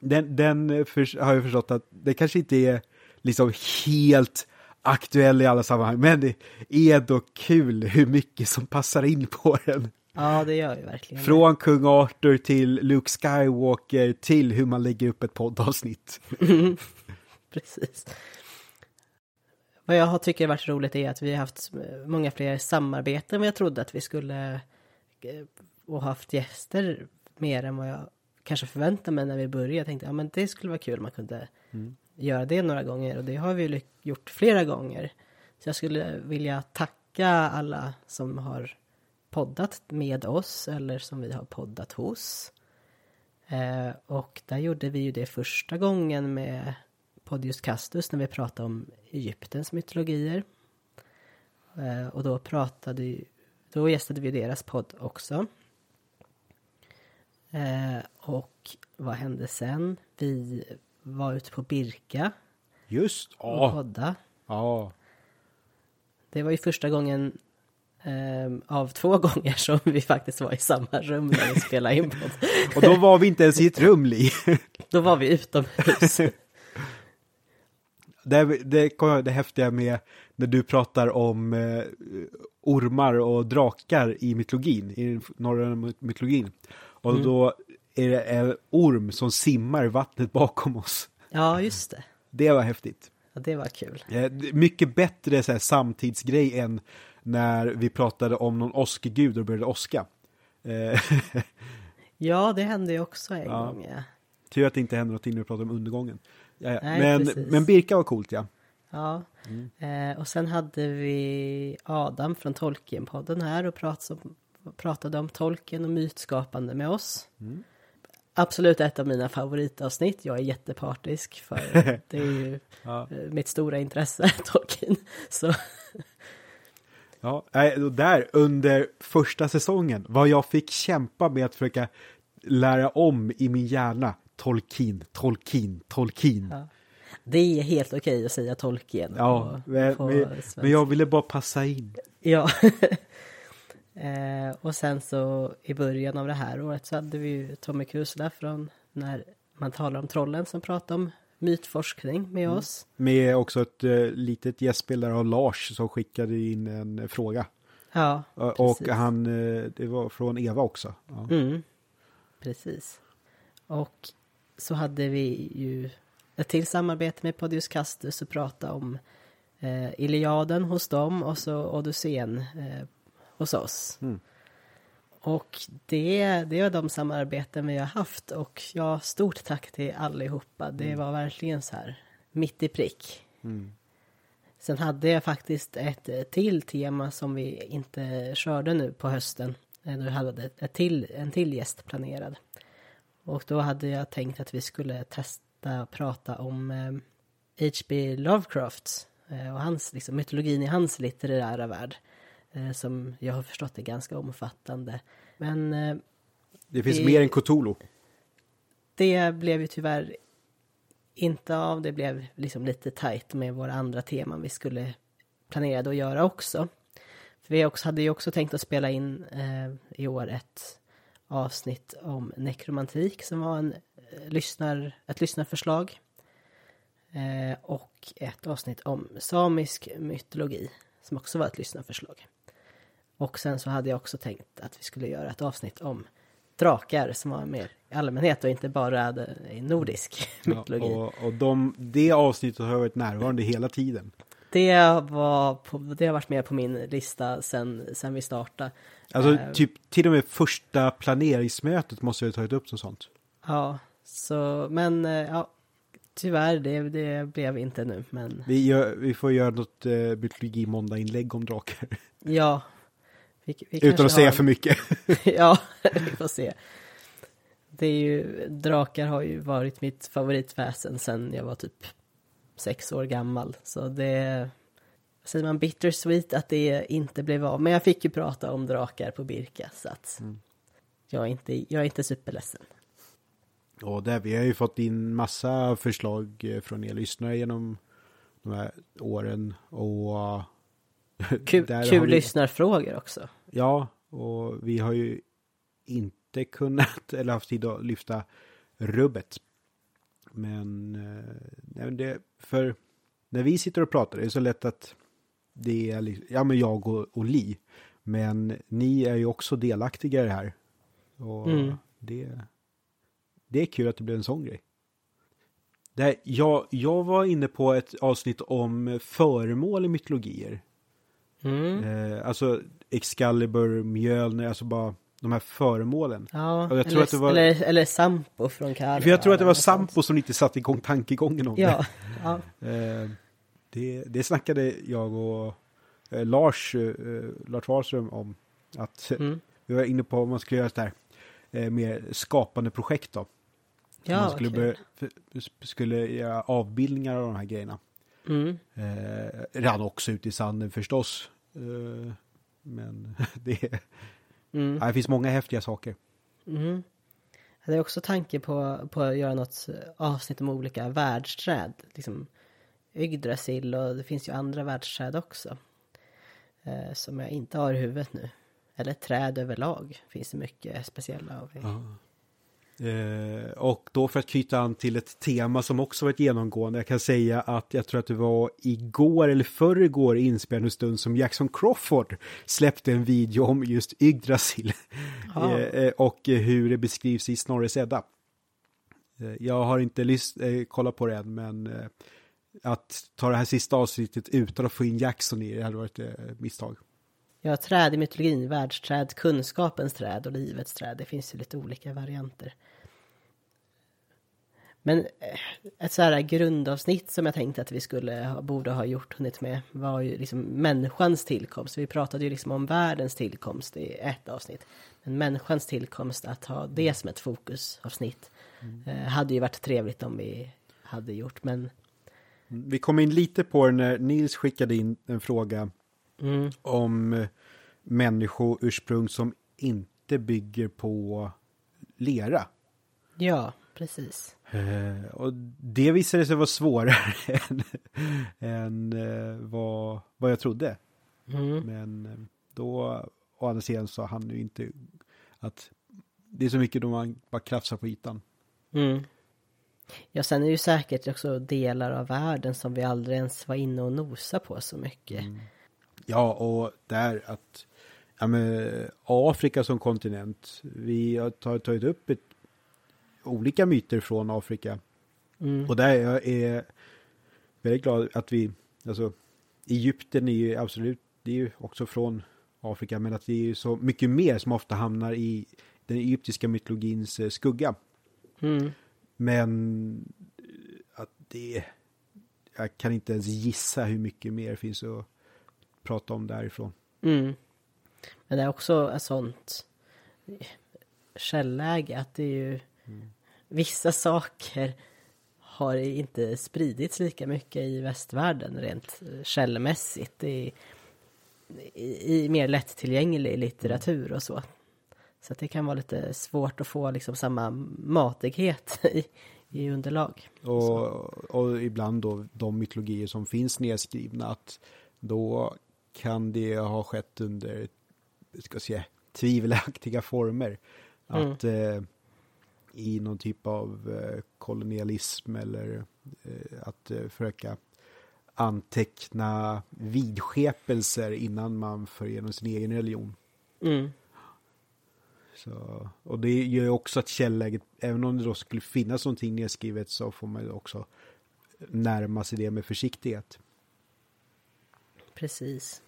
den, den för, har jag förstått att det kanske inte är liksom helt aktuell i alla sammanhang, men det är då kul hur mycket som passar in på den. ja, det gör ju verkligen. Från kung Arthur till Luke Skywalker till hur man lägger upp ett poddavsnitt. Precis. Vad jag har tycker har varit roligt är att vi har haft många fler samarbeten än vad jag trodde att vi skulle eh, och haft gäster mer än vad jag kanske förväntade mig när vi började. Jag tänkte ja men det skulle vara kul om man kunde göra det några gånger och det har vi gjort flera gånger. Så jag skulle vilja tacka alla som har poddat med oss eller som vi har poddat hos. Eh, och där gjorde vi ju det första gången med Podius Castus när vi pratade om Egyptens mytologier. Eh, och då pratade då gästade vi deras podd också. Eh, och vad hände sen? Vi var ute på Birka Just, och ja. podda. ja. Det var ju första gången eh, av två gånger som vi faktiskt var i samma rum när vi spelade in podd. Och då var vi inte ens i ett rum, Li. Då var vi utomhus. Det, det, det häftiga med när du pratar om eh, ormar och drakar i mytologin, i den norröna mytologin. Och då är det en orm som simmar i vattnet bakom oss. Ja, just det. Det var häftigt. Ja, det var kul. Eh, mycket bättre så här, samtidsgrej än när vi pratade om någon åskegud och började åska. Eh, Ja, det hände ju också en Ja. gång. Ja. tur att det inte hände någonting när vi pratade om undergången. Ja. Nej, men, precis. men Birka var coolt ja. ja. Eh, och sen hade vi Adam från Tolkien-podden här och pratade om, pratade om Tolkien och mytskapande med oss. Absolut ett av mina favoritavsnitt. Jag är jättepartisk för det är ju Ja. eh, mitt stora intresse, Tolkien. Så Ja, och där under första säsongen, vad jag fick kämpa med att försöka lära om i min hjärna. Tolkien, Tolkien, Tolkien. Ja, Ja. det är helt okej att säga Tolkien. på- men, på men, jag ville bara passa in. Ja. eh, och sen så i början av det här året så hade vi ju Tommy Kusla från när man talar om trollen som pratar om mytforskning med oss. Med också ett eh, litet gästspel där av Lars som skickade in en eh, fråga. Ja, Och precis. han, eh, det var från Eva också. Ja. Mm, precis. Och så hade vi ju ett till samarbete med Podius Castus och prata om eh, Iliaden hos dem och så Odysseen eh, hos oss. Mm. Och det, det är de samarbeten vi har haft och ja, stort tack till allihopa. Det var verkligen så här mitt i prick. Mm. Sen hade jag faktiskt ett till tema som vi inte körde nu på hösten. Då hade ett till, en till gäst planerad. Och då hade jag tänkt att vi skulle testa att prata om eh, H.P. Lovecraft eh, och hans, liksom, mytologin i hans litterära värld. Eh, som jag har förstått är ganska omfattande. Men eh, Det finns Det- mer än Cthulhu. det blev ju tyvärr inte av. Det blev liksom lite tajt med våra andra teman vi skulle planerade att göra också. För vi också, hade ju också tänkt att spela in eh, i år ett avsnitt om nekromantik som var en, eh, lyssnar, ett lyssnarförslag. Eh, och ett avsnitt om samisk mytologi som också var ett lyssnarförslag. Och sen så hade jag också tänkt att vi skulle göra ett avsnitt om drakar som var mer i allmänhet och inte bara i nordisk mytologi. Ja, och och de, det avsnittet har varit närvarande hela tiden. Det, var på, det har varit med på min lista sen, sen vi startade. Alltså Eh. typ till och med första planeringsmötet måste vi ha tagit upp som sånt. Ja, så men eh, ja, tyvärr det, det blev inte nu. Men Vi, gör, vi får göra något eh, mytologi måndag-inlägg om drakar. ja. Vi, vi Utan att säga för mycket. ja, vi får se. Det är ju, drakar har ju varit mitt favoritväsen sen jag var typ sex år gammal. Så det, säger man bittersweet att det inte blev av. Men jag fick ju prata om drakar på Birka så att jag, är inte, jag är inte superledsen. Och där, vi har ju fått in massa förslag eh, från er lyssnare genom de här åren. Och eh, Kul, kul vi- lyssnarfrågor också. Ja, och vi har ju inte kunnat eller haft tid att lyfta rubbet. Men, eh, nej, men det, för när vi sitter och pratar det är så lätt att det är ja men jag och, och Li. Men ni är ju också delaktiga i det här. Och Mm. det, det är kul att det blev en sån grej. Det här, jag, jag var inne på ett avsnitt om föremål i mytologier. Mm. Eh, alltså Excalibur, Mjölner, alltså bara de här föremålen. Ja, jag tror eller, att det var- eller, eller Sampo från Kalmar. För jag tror att det var eller. Sampo som inte satte igång tankegången om Ja, ja. det. Eh, det. Det snackade jag och eh, Lars, eh, Lars Wahlström om. Att Mm. vi var inne på om man skulle göra så här eh, mer skapande projekt då. ja man skulle, kul. börja, skulle göra avbildningar av de här grejerna. Mm. Eh, rann också ut i sanden förstås. Eh, men det, Mm. ja, det finns många häftiga saker. Mm. Jag hade också tanke på, på att göra något avsnitt om olika världsträd. Liksom Yggdrasil och det finns ju andra världsträd också. Eh, som jag inte har i huvudet nu. Eller träd överlag finns det mycket speciella av. Eh, och då för att knyta an till ett tema som också varit genomgående. Jag kan säga att jag tror att det var igår eller förrgår i inspelande stund som Jackson Crawford släppte en video om just Yggdrasil. Ja. eh, eh, och hur det beskrivs i Snorres Edda. Eh, jag har inte lys- eh, kollat på det än men eh, att ta det här sista avsnittet utan att få in Jackson i det hade varit ett eh, misstag. Ja, träd i mytologin, världsträd, kunskapens träd och livets träd. Det finns ju lite olika varianter. Men eh, ett så här grundavsnitt som jag tänkte att vi skulle borde ha gjort, hunnit med, var ju liksom människans tillkomst. Vi pratade ju liksom om världens tillkomst i ett avsnitt. Men människans tillkomst, att ha det som ett fokusavsnitt, eh, hade ju varit trevligt om vi hade gjort. Men Vi kom in lite på det när Nils skickade in en fråga mm, om eh, människoursprung som inte bygger på lera. ja, precis. Eh, och det visade sig vara svårare än, än eh, vad, vad jag trodde. Mm. Men eh, då, å andra sidan så han ju inte att det är så mycket då man bara krafsar på ytan. Mm. Ja, sen är det ju säkert också delar av världen som vi aldrig ens var inne och nosa på så mycket. Mm. Ja, och där att ja, men, Afrika som kontinent, vi har tagit upp ett, olika myter från Afrika. Mm. Och där är jag väldigt glad att vi, alltså Egypten är ju absolut, det är ju också från Afrika, men att det är ju så mycket mer som ofta hamnar i den egyptiska mytologins eh, skugga. Mm. Men eh, att det, jag kan inte ens gissa hur mycket mer finns att prata om därifrån. Mm. Men det är också ett sånt källäge att det är ju mm. vissa saker har inte spridits lika mycket i västvärlden rent källmässigt. Det är, i, i mer lättillgänglig litteratur och så. Så det kan vara lite svårt att få liksom samma matighet i, i underlag. Och, och, ibland då de mytologier som finns nedskrivna att då kan det ha skett under, ska säga, tvivelaktiga former. Mm. Att eh, i någon typ av eh, kolonialism eller eh, att eh, försöka anteckna vidskepelser innan man för igenom sin egen religion. Mm. Så, och det gör ju också att källäget, även om det då skulle finnas någonting nedskrivet så får man ju också närma sig det med försiktighet. Precis.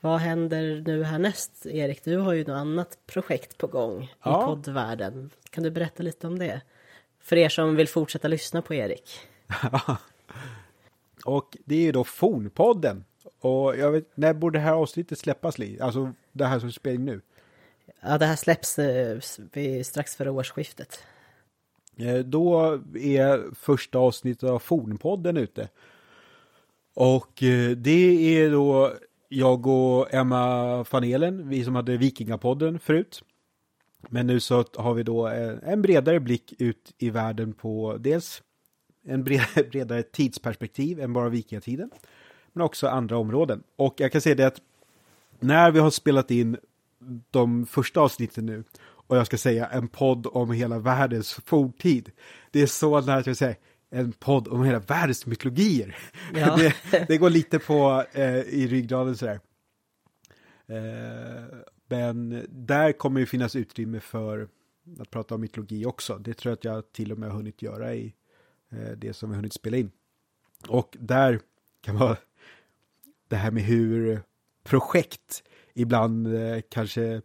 Vad händer nu härnäst, Erik? Du har ju något annat projekt på gång ja. i poddvärlden. Kan du berätta lite om det? För er som vill fortsätta lyssna på Erik. och det är ju då Fornpodden. Och jag vet, när borde det här avsnittet släppas, Li? Alltså det här som spelar nu. Ja, det här släpps eh, strax före årsskiftet. Eh, då är första avsnittet av Fornpodden ute. Och eh, det är då jag och Emma Fanelen, vi som hade Vikingapodden förut. Men nu så har vi då en bredare blick ut i världen på dels en bredare tidsperspektiv än bara vikingatiden. Men också andra områden. Och jag kan säga det att när vi har spelat in de första avsnitten nu och jag ska säga en podd om hela världens forntid. Det är så nära att jag säger en podd om hela världens mytologier. Ja. det, det, går lite på eh, i ryggraden sådär. Eh, men där kommer ju finnas utrymme för att prata om mytologi också. Det tror jag att jag till och med har hunnit göra i det som vi hunnit spela in. Och där kan vara det här med hur projekt ibland eh, kanske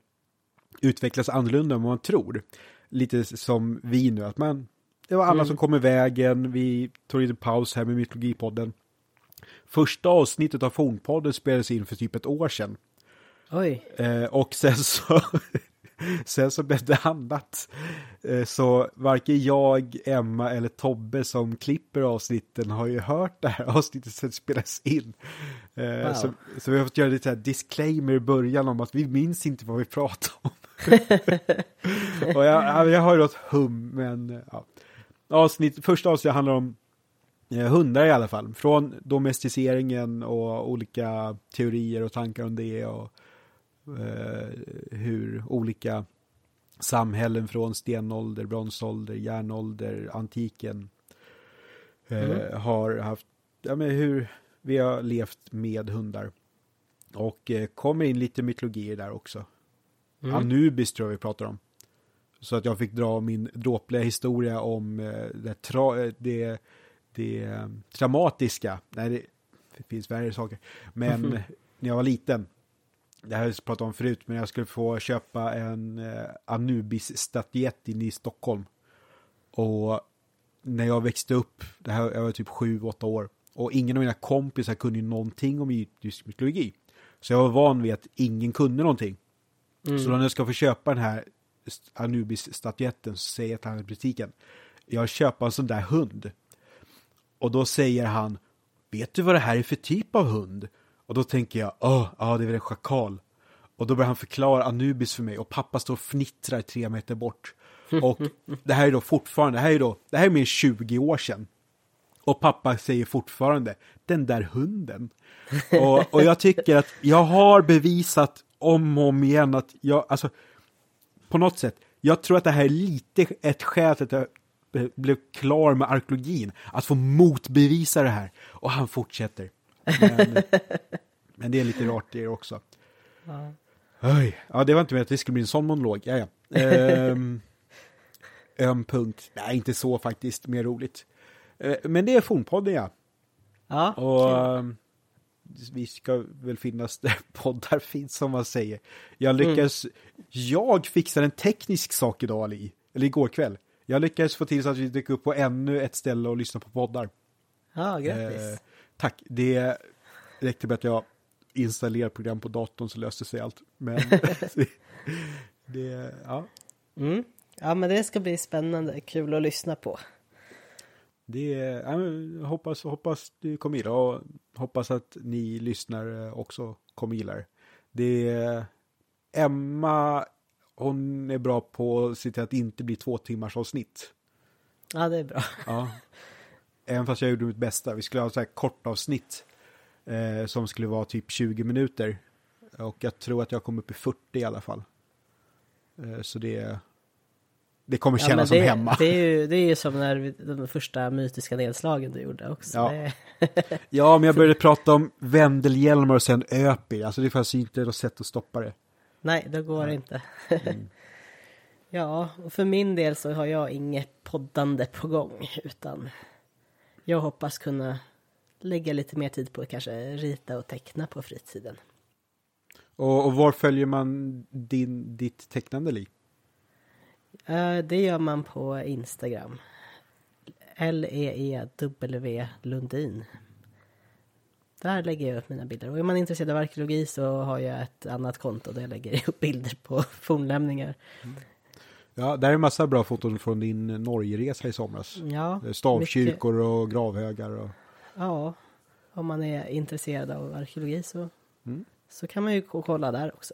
utvecklas annorlunda än vad man tror. Lite som vi nu, att man det var alla mm. som kom i vägen. Vi tog lite paus här med Mytologipodden. Första avsnittet av Fornpodden spelades in för typ ett år sedan. Oj. Eh, och sen så, sen så blev det annat. Eh, så varken jag, Emma eller Tobbe som klipper avsnitten har ju hört det här avsnittet sen spelas in. Eh, wow. så, så vi har fått göra lite här disclaimer i början om att vi minns inte vad vi pratar om. och jag, jag har ju något hum, men ja avsnitt, första avsnittet handlar om eh, hundar i alla fall. Från domesticeringen och olika teorier och tankar om det och hur olika samhällen från stenålder, bronsålder, järnålder, antiken eh, mm. har haft, ja men hur vi har levt med hundar. Och eh, kommer in lite mytologier där också. Mm. Anubis tror jag vi pratar om. Så att jag fick dra min dråpliga historia om eh, det, tra, eh, det, det eh, traumatiska. Nej, det, det finns värre saker. Men mm när jag var liten, det här har jag pratat om förut, men jag skulle få köpa en Anubis-statyett inne i Stockholm. Och när jag växte upp, det här, jag var typ sju, åtta år, och ingen av mina kompisar kunde ju någonting om egyptisk mytologi. Så jag var van vid att ingen kunde någonting. Mm. Så när jag ska få köpa den här Anubis-statyetten så säger jag till han i butiken, jag köper en sån där hund. Och då säger han, vet du vad det här är för typ av hund? Och då tänker jag, åh, ja det är väl en schakal. Och då börjar han förklara Anubis för mig och pappa står och fnittrar tre meter bort. Och det här är då fortfarande, det här är då, det här är mer 20 år sedan. Och pappa säger fortfarande, den där hunden. Och, och jag tycker att jag har bevisat om och om igen att jag, alltså, på något sätt, jag tror att det här är lite ett skäl till att jag blev klar med arkeologin, att få motbevisa det här. Och han fortsätter. Men, men det är lite rart det också. Ja. Oj, ja det var inte med att det skulle bli en sån monolog, ja, ja. Ehm, en punkt, nej inte så faktiskt, mer roligt. Eh, men det är Fornpodden ja. Ja, Och ehm, vi ska väl finnas där poddar finns som man säger. Jag lyckades, jag fixade en teknisk sak idag Ali, eller igår kväll. Jag lyckades få till så att vi dök upp på ännu ett ställe och lyssna på poddar. ja grattis. Eh, tack, det räckte med att jag installerade program på datorn så löste sig allt. Men det, ja, Mm. Ja, men det ska bli spännande, kul att lyssna på. det, ja, hoppas, hoppas du kommer gilla och hoppas att ni lyssnare också kommer gilla det. Det Emma, hon är bra på att se till att det inte blir två timmars avsnitt. Ja, det är bra. Ja. Även fast jag gjorde mitt bästa. Vi skulle ha så här kort avsnitt eh, som skulle vara typ 20 minuter. Och jag tror att jag kom upp i 40 i alla fall. Eh, så det, det kommer Ja, kännas som det, hemma. Det är ju det är ju som när vi, de första mytiska nedslagen du gjorde också. Ja. Ja, men jag började prata om Vendelhjälmar och sen Öpi. Alltså det fanns ju inte något sätt att stoppa det. nej, det går inte. Mm. ja, och för min del så har jag inget poddande på gång, utan jag hoppas kunna lägga lite mer tid på att kanske rita och teckna på fritiden. Och, och var följer man din, ditt tecknande liv? Eh, Det gör man på Instagram. L-E-E-W Lundin. Där lägger jag upp mina bilder. Och är man intresserad av arkeologi så har jag ett annat konto där jag lägger upp bilder på fornlämningar. Ja, där är en massa bra foton från din Norgeresa i somras. Ja, Stavkyrkor och gravhögar och... ja, om man är intresserad av arkeologi så, Mm. så kan man ju kolla där också.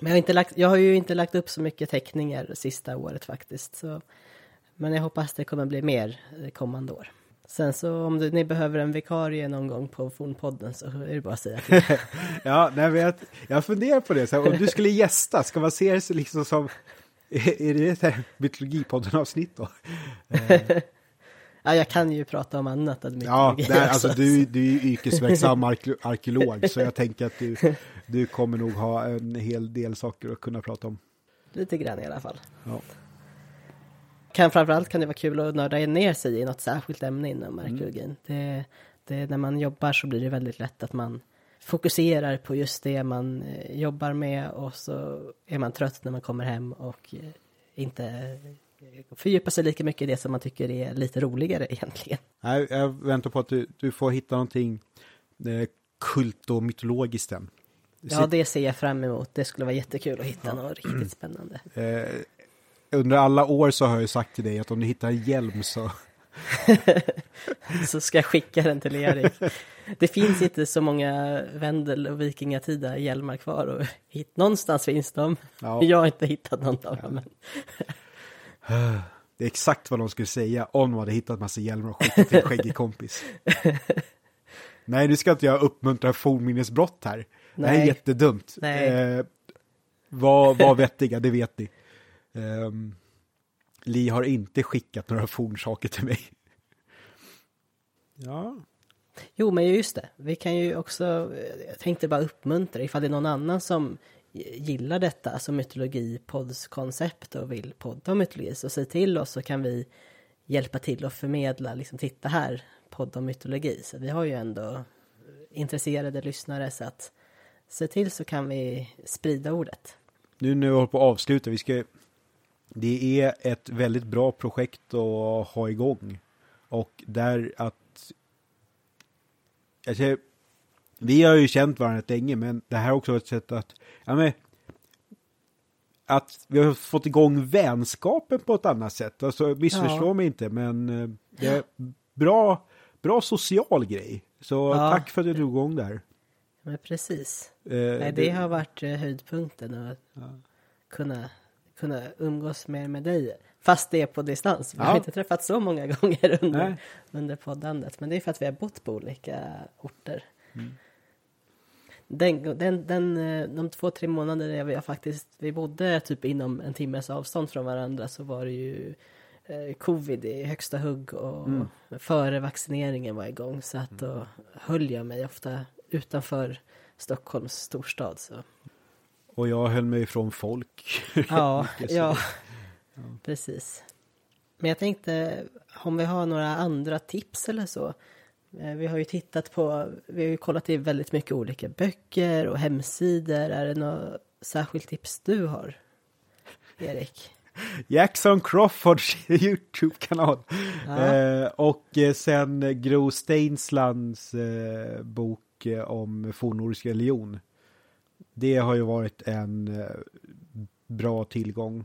Men jag har, inte lagt, jag har ju inte lagt upp så mycket teckningar sista året faktiskt. Så, men jag hoppas det kommer bli mer det kommande år. Sen så om du, ni behöver en vikarie någon gång på Fornpodden så är det bara att säga till. Ja, nej, men jag, jag funderar på det. Så här, om du skulle gästa, ska man se det liksom som... Är, det ett Mytologipodden-avsnitt då? Ja, jag kan ju prata om annat än Ja, mytologi nej, också. alltså du, du är ju yrkesverksam arke- arkeolog, så jag tänker att du, du kommer nog ha en hel del saker att kunna prata om. Lite grann i alla fall. Ja. Kan, framförallt kan det vara kul att nörda ner sig i något särskilt ämne inom Mm. arkeologin. Det, det, när man jobbar så blir det väldigt lätt att man fokuserar på just det man eh, jobbar med och så är man trött när man kommer hem och eh, inte eh, fördjupar sig lika mycket i det som man tycker är lite roligare egentligen. Nej, jag väntar på att du, du får hitta någonting kult och mytologiskt än. Ja, det ser jag fram emot. Det skulle vara jättekul att hitta något riktigt spännande. Eh, under alla år så har jag sagt till dig att om du hittar en hjälm så... Så ska jag skicka den till Erik. Det finns inte så många Vendel och vikingatida hjälmar kvar och hit, någonstans finns de. Ja. Jag har inte hittat någon av dem. Det är exakt vad de skulle säga om de hade hittat massa hjälmar och skickat till en skäggig kompis. Nej, nu ska inte jag uppmuntra fornminnesbrott här. Det här är Nej. jättedumt. Nej. Eh, var, var vettiga, det vet ni. Um, Li har inte skickat några fornsaker till mig. Ja, Jo, men just det. Vi kan ju också, jag tänkte bara uppmuntra ifall det är någon annan som gillar detta, alltså mytologipoddskoncept och vill podda om mytologi, så säg till oss så kan vi hjälpa till och förmedla, liksom titta här, podd om mytologi. Så vi har ju ändå intresserade lyssnare så att se till så kan vi sprida ordet. nu när vi håller på att avsluta, vi ska... Det är ett väldigt bra projekt att ha igång. Och där att... Alltså, vi har ju känt varandra länge, men det här är också ett sätt att... Ja, men, att vi har fått igång vänskapen på ett annat sätt. Alltså, missförstå Ja. mig inte, men eh, det är bra, bra social grej. Så Ja. tack för att du drog igång det här. Men precis. Eh, Nej, det har varit eh, höjdpunkten att kunna, kunna umgås mer med dig. Fast det är på distans. Vi har Ja. inte träffats så många gånger under, Nej. under poddandet. Men det är för att vi har bott på olika orter. Mm. den, den, den, eh, de två, tre månader vi faktiskt, vi bodde typ inom en timmes avstånd från varandra så var det ju eh, covid i högsta hugg och mm. före vaccineringen var igång så att då höll jag mig ofta utanför Stockholms storstad. Så. Och jag höll mig ifrån folk. Ja, ja, ja, precis. Men jag tänkte om vi har några andra tips eller så. Eh, vi har ju tittat på, vi har ju kollat i väldigt mycket olika böcker och hemsidor. Är det något särskilt tips du har, Erik? Jackson Crawfords YouTube-kanal. Eh, och eh, sen Gro Steinslands eh, bok eh, om fornnordisk religion. Det har ju varit en eh, bra tillgång.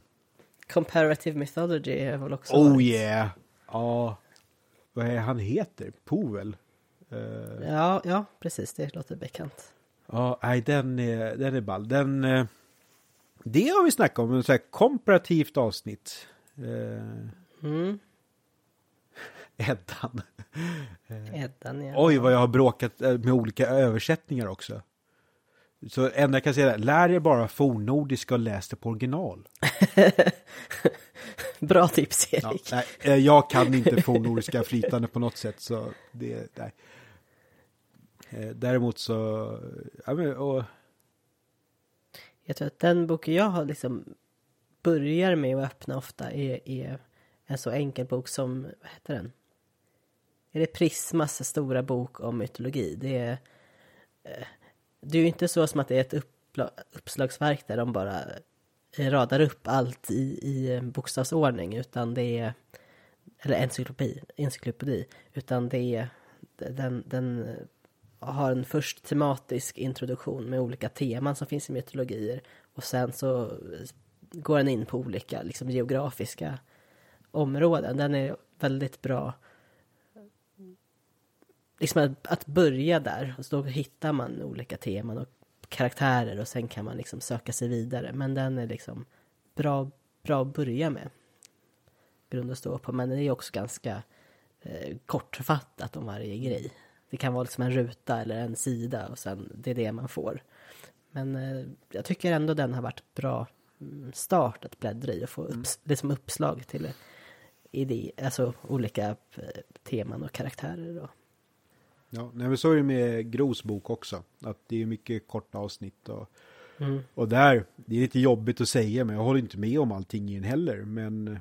Comparative Mythology är väl också Oh varit. yeah! Ja. Vad är han heter? Povel? Uh, ja, ja, precis. Det låter bekant. Ja, nej, den är, den är ball. Den... Uh, det har vi snackat om, ett så här komparativt avsnitt. Uh, mm. Eddan. Eddan, ja. Oj, vad jag har bråkat med olika översättningar också. Så enda jag kan säga är, lär er bara fornnordiska och läs det på original. Bra tips, Erik. Ja, nej, eh, jag kan inte fornnordiska flytande på något sätt, så det, nej. Eh, däremot så, ja men, och... Jag tror att den boken jag har liksom börjar med att öppna ofta är, är en så enkel bok som, vad heter den? Är det Prismas stora bok om mytologi? Det är eh, det är ju inte så som att det är ett uppslagsverk där de bara eh, radar upp allt i, i bokstavsordning utan det är eller encyklopedi, encyklopedi utan det är den, den eh, har en först tematisk introduktion med olika teman som finns i mytologier och sen så eh, går den in på olika liksom, geografiska områden. Den är väldigt bra liksom att, att börja där. Och så då hittar man olika teman och karaktärer och sen kan man liksom söka sig vidare. Men den är liksom bra, bra att börja med. Grund att stå på. Men den är också ganska eh, kortfattat om varje grej. Det kan vara liksom en ruta eller en sida och sen det är det man får. Men eh, jag tycker ändå den har varit bra mm, start att bläddra i och få mm. upps, liksom uppslag till idé, alltså olika eh, teman och karaktärer. Då. Ja, nej, men så är det med Gros bok också. Att det är mycket korta avsnitt och, mm. och där, det är lite jobbigt att säga, men jag håller inte med om allting i den heller. Men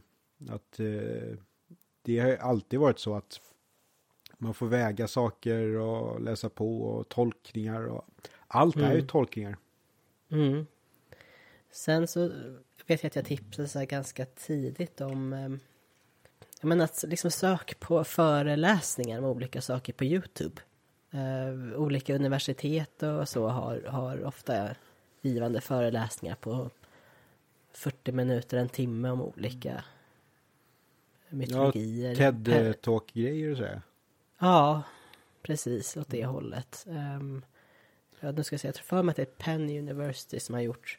att eh, det har alltid varit så att man får väga saker och läsa på och tolkningar och allt mm. är ju mm. tolkningar. Mm. Sen så vet jag att jag tipsade så ganska tidigt om eh, men att liksom sök på föreläsningar om olika saker på Youtube. Uh, olika universitet och så har, har ofta givande föreläsningar på 40 minuter, en timme om olika mytologier. Ja, TED-talk-grejer och så. Ja, precis åt det hållet. Um, ja, nu ska jag säga, jag tror för mig att det är Penn University som har gjort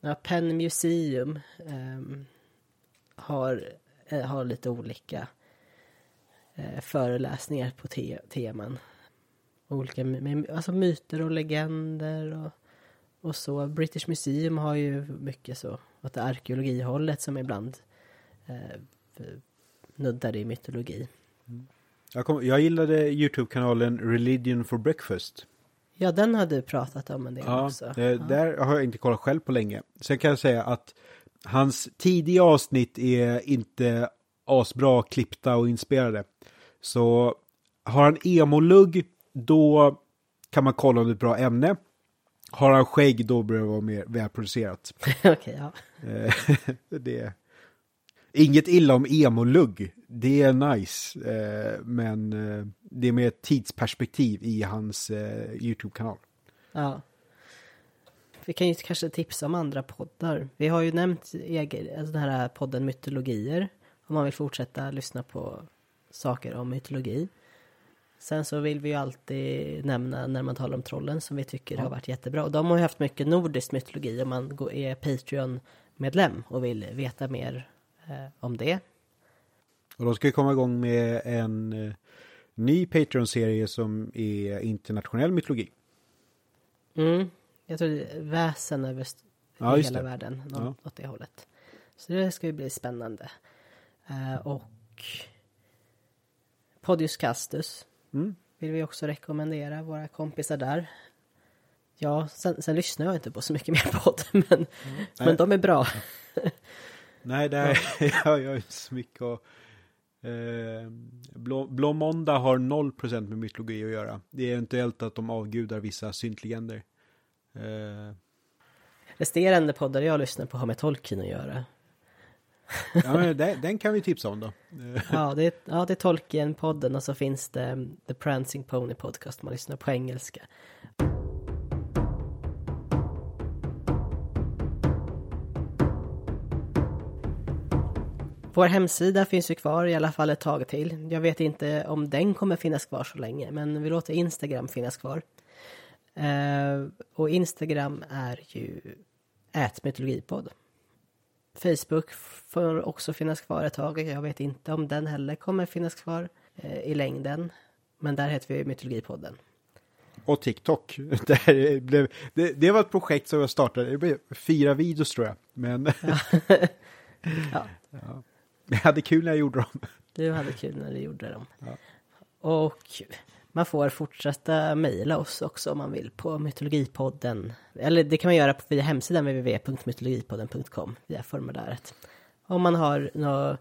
Ja, Penn Museum um, har har lite olika eh, föreläsningar på te teman. Olika alltså myter och legender och, och så. British Museum har ju mycket så, är arkeologihållet som ibland eh, nuddar i mytologi. Mm. Jag, kom, jag gillade Youtube-kanalen Religion for Breakfast. Ja, den har du pratat om en del ja, också. Det, ja, där har jag inte kollat själv på länge. Sen kan jag säga att Hans tidiga avsnitt är inte asbra klippta och inspelade. Så har han emolugg, då kan man kolla om det är ett bra ämne. Har han skägg, då bör det vara mer välproducerat. Okej, ja. Eh, det är... Inget illa om emolugg, det är nice. Eh, men eh, det är mer tidsperspektiv i hans YouTube-kanal. Ja. Vi kan ju kanske tipsa om andra poddar. Vi har ju nämnt egen, alltså den här podden Mytologier. Om man vill fortsätta lyssna på saker om mytologi. Sen så vill vi ju alltid nämna när man talar om trollen som vi tycker ja. har varit jättebra. Och de har ju haft mycket nordisk mytologi om man är Patreon-medlem och vill veta mer eh, om det. Och de ska komma igång med en eh, ny Patreon-serie som är internationell mytologi. Mm. Jag tror det är väsen över Ja, hela det. världen. Ja. Åt det hållet. Så det ska ju bli spännande. Eh, och Podius Castus Mm. vill vi också rekommendera våra kompisar där. Ja, sen, sen lyssnar jag inte på så mycket mer podd, men, Nej. men de är bra. Nej, det är, jag gör inte så mycket. Och, eh, Blå, Blå Måndag har 0% med mytologi att göra. Det är eventuellt att de avgudar vissa syntlegender. Eh, Resterande poddar jag lyssnar på har med Tolkien att göra. ja, den, den kan vi tipsa om då. Ja, det ja, det är Tolkien-podden och så finns det um, The Prancing Pony Podcast man lyssnar på engelska. Vår hemsida finns ju kvar i alla fall ett tag till. Jag vet inte om den kommer finnas kvar så länge, men vi låter Instagram finnas kvar. Eh, och Instagram är ju ätmytologipodd. Facebook får också finnas kvar ett tag. Jag vet inte om den heller kommer finnas kvar eh, i längden. Men där heter vi Mytologipodden. Och TikTok. Där blev, det, det var ett projekt som jag startade. Det blev fyra videos tror jag. Men Ja, ja. jag hade kul när jag gjorde dem. du hade kul när du gjorde dem. Ja. Och man får fortsätta mejla oss också om man vill på Mytologipodden. Eller det kan man göra via hemsidan www.mytologipodden.com via formuläret. Om man har någon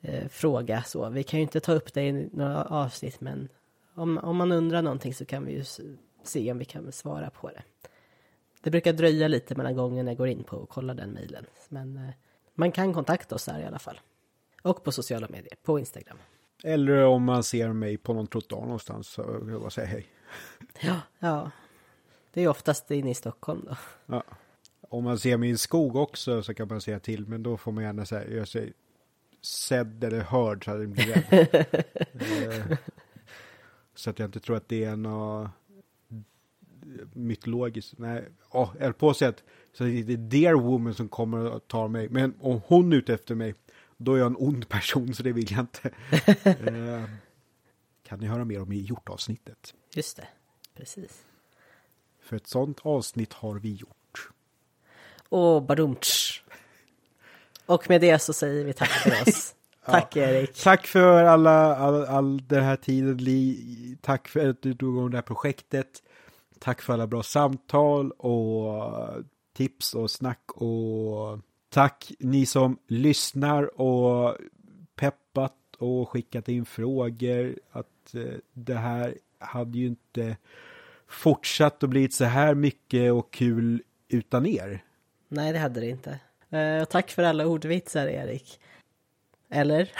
eh, fråga så. Vi kan ju inte ta upp det i några avsnitt men om, om man undrar någonting så kan vi ju se om vi kan svara på det. Det brukar dröja lite mellan gången jag går in på och kollar den mejlen. Men eh, man kan kontakta oss där i alla fall. Och på sociala medier, på Instagram. Eller om man ser mig på någon trottoar någonstans så vill jag bara säga hej. Ja, ja. Det är oftast inne i Stockholm då. Ja. Om man ser mig i en skog också så kan man säga till, men då får man gärna säga, göra sig sedd eller hörd så att den blir rädd. Eh, så att jag inte tror att det är något mytologiskt. Nej, oh, jag höll på att säga att så det är Dear Woman som kommer att ta mig, men om hon är ute efter mig, då är jag en ond person så det vill jag inte. Eh, kan ni höra mer om i hjortavsnittet? Just det, precis. För ett sånt avsnitt har vi gjort. Och badumtsch. Och med det så säger vi tack för oss. Tack Erik. Tack för alla, all, all den här tiden, Li. Tack för att du drog igång det här projektet. Tack för alla bra samtal och tips och snack och tack ni som lyssnar och peppat och skickat in frågor. Att eh, det här hade ju inte fortsatt att bli så här mycket och kul utan er. Nej, det hade det inte. Eh, tack för alla ordvitsar Erik. Eller?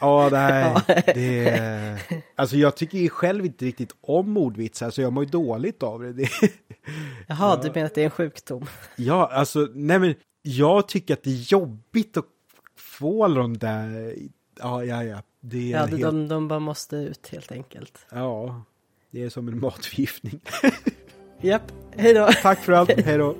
Ja, det här, det, alltså jag tycker ju själv inte riktigt om ordvitsar, så jag mår ju dåligt av det. det. Jaha, du menar att det är en sjukdom? Ja, alltså, nej men jag tycker att det är jobbigt att få alla de där, ja, ja, ja, det är Ja, helt, de, de, de bara måste ut helt enkelt. ja, det är som en matförgiftning. Japp, hej då. Tack för allt, hej då.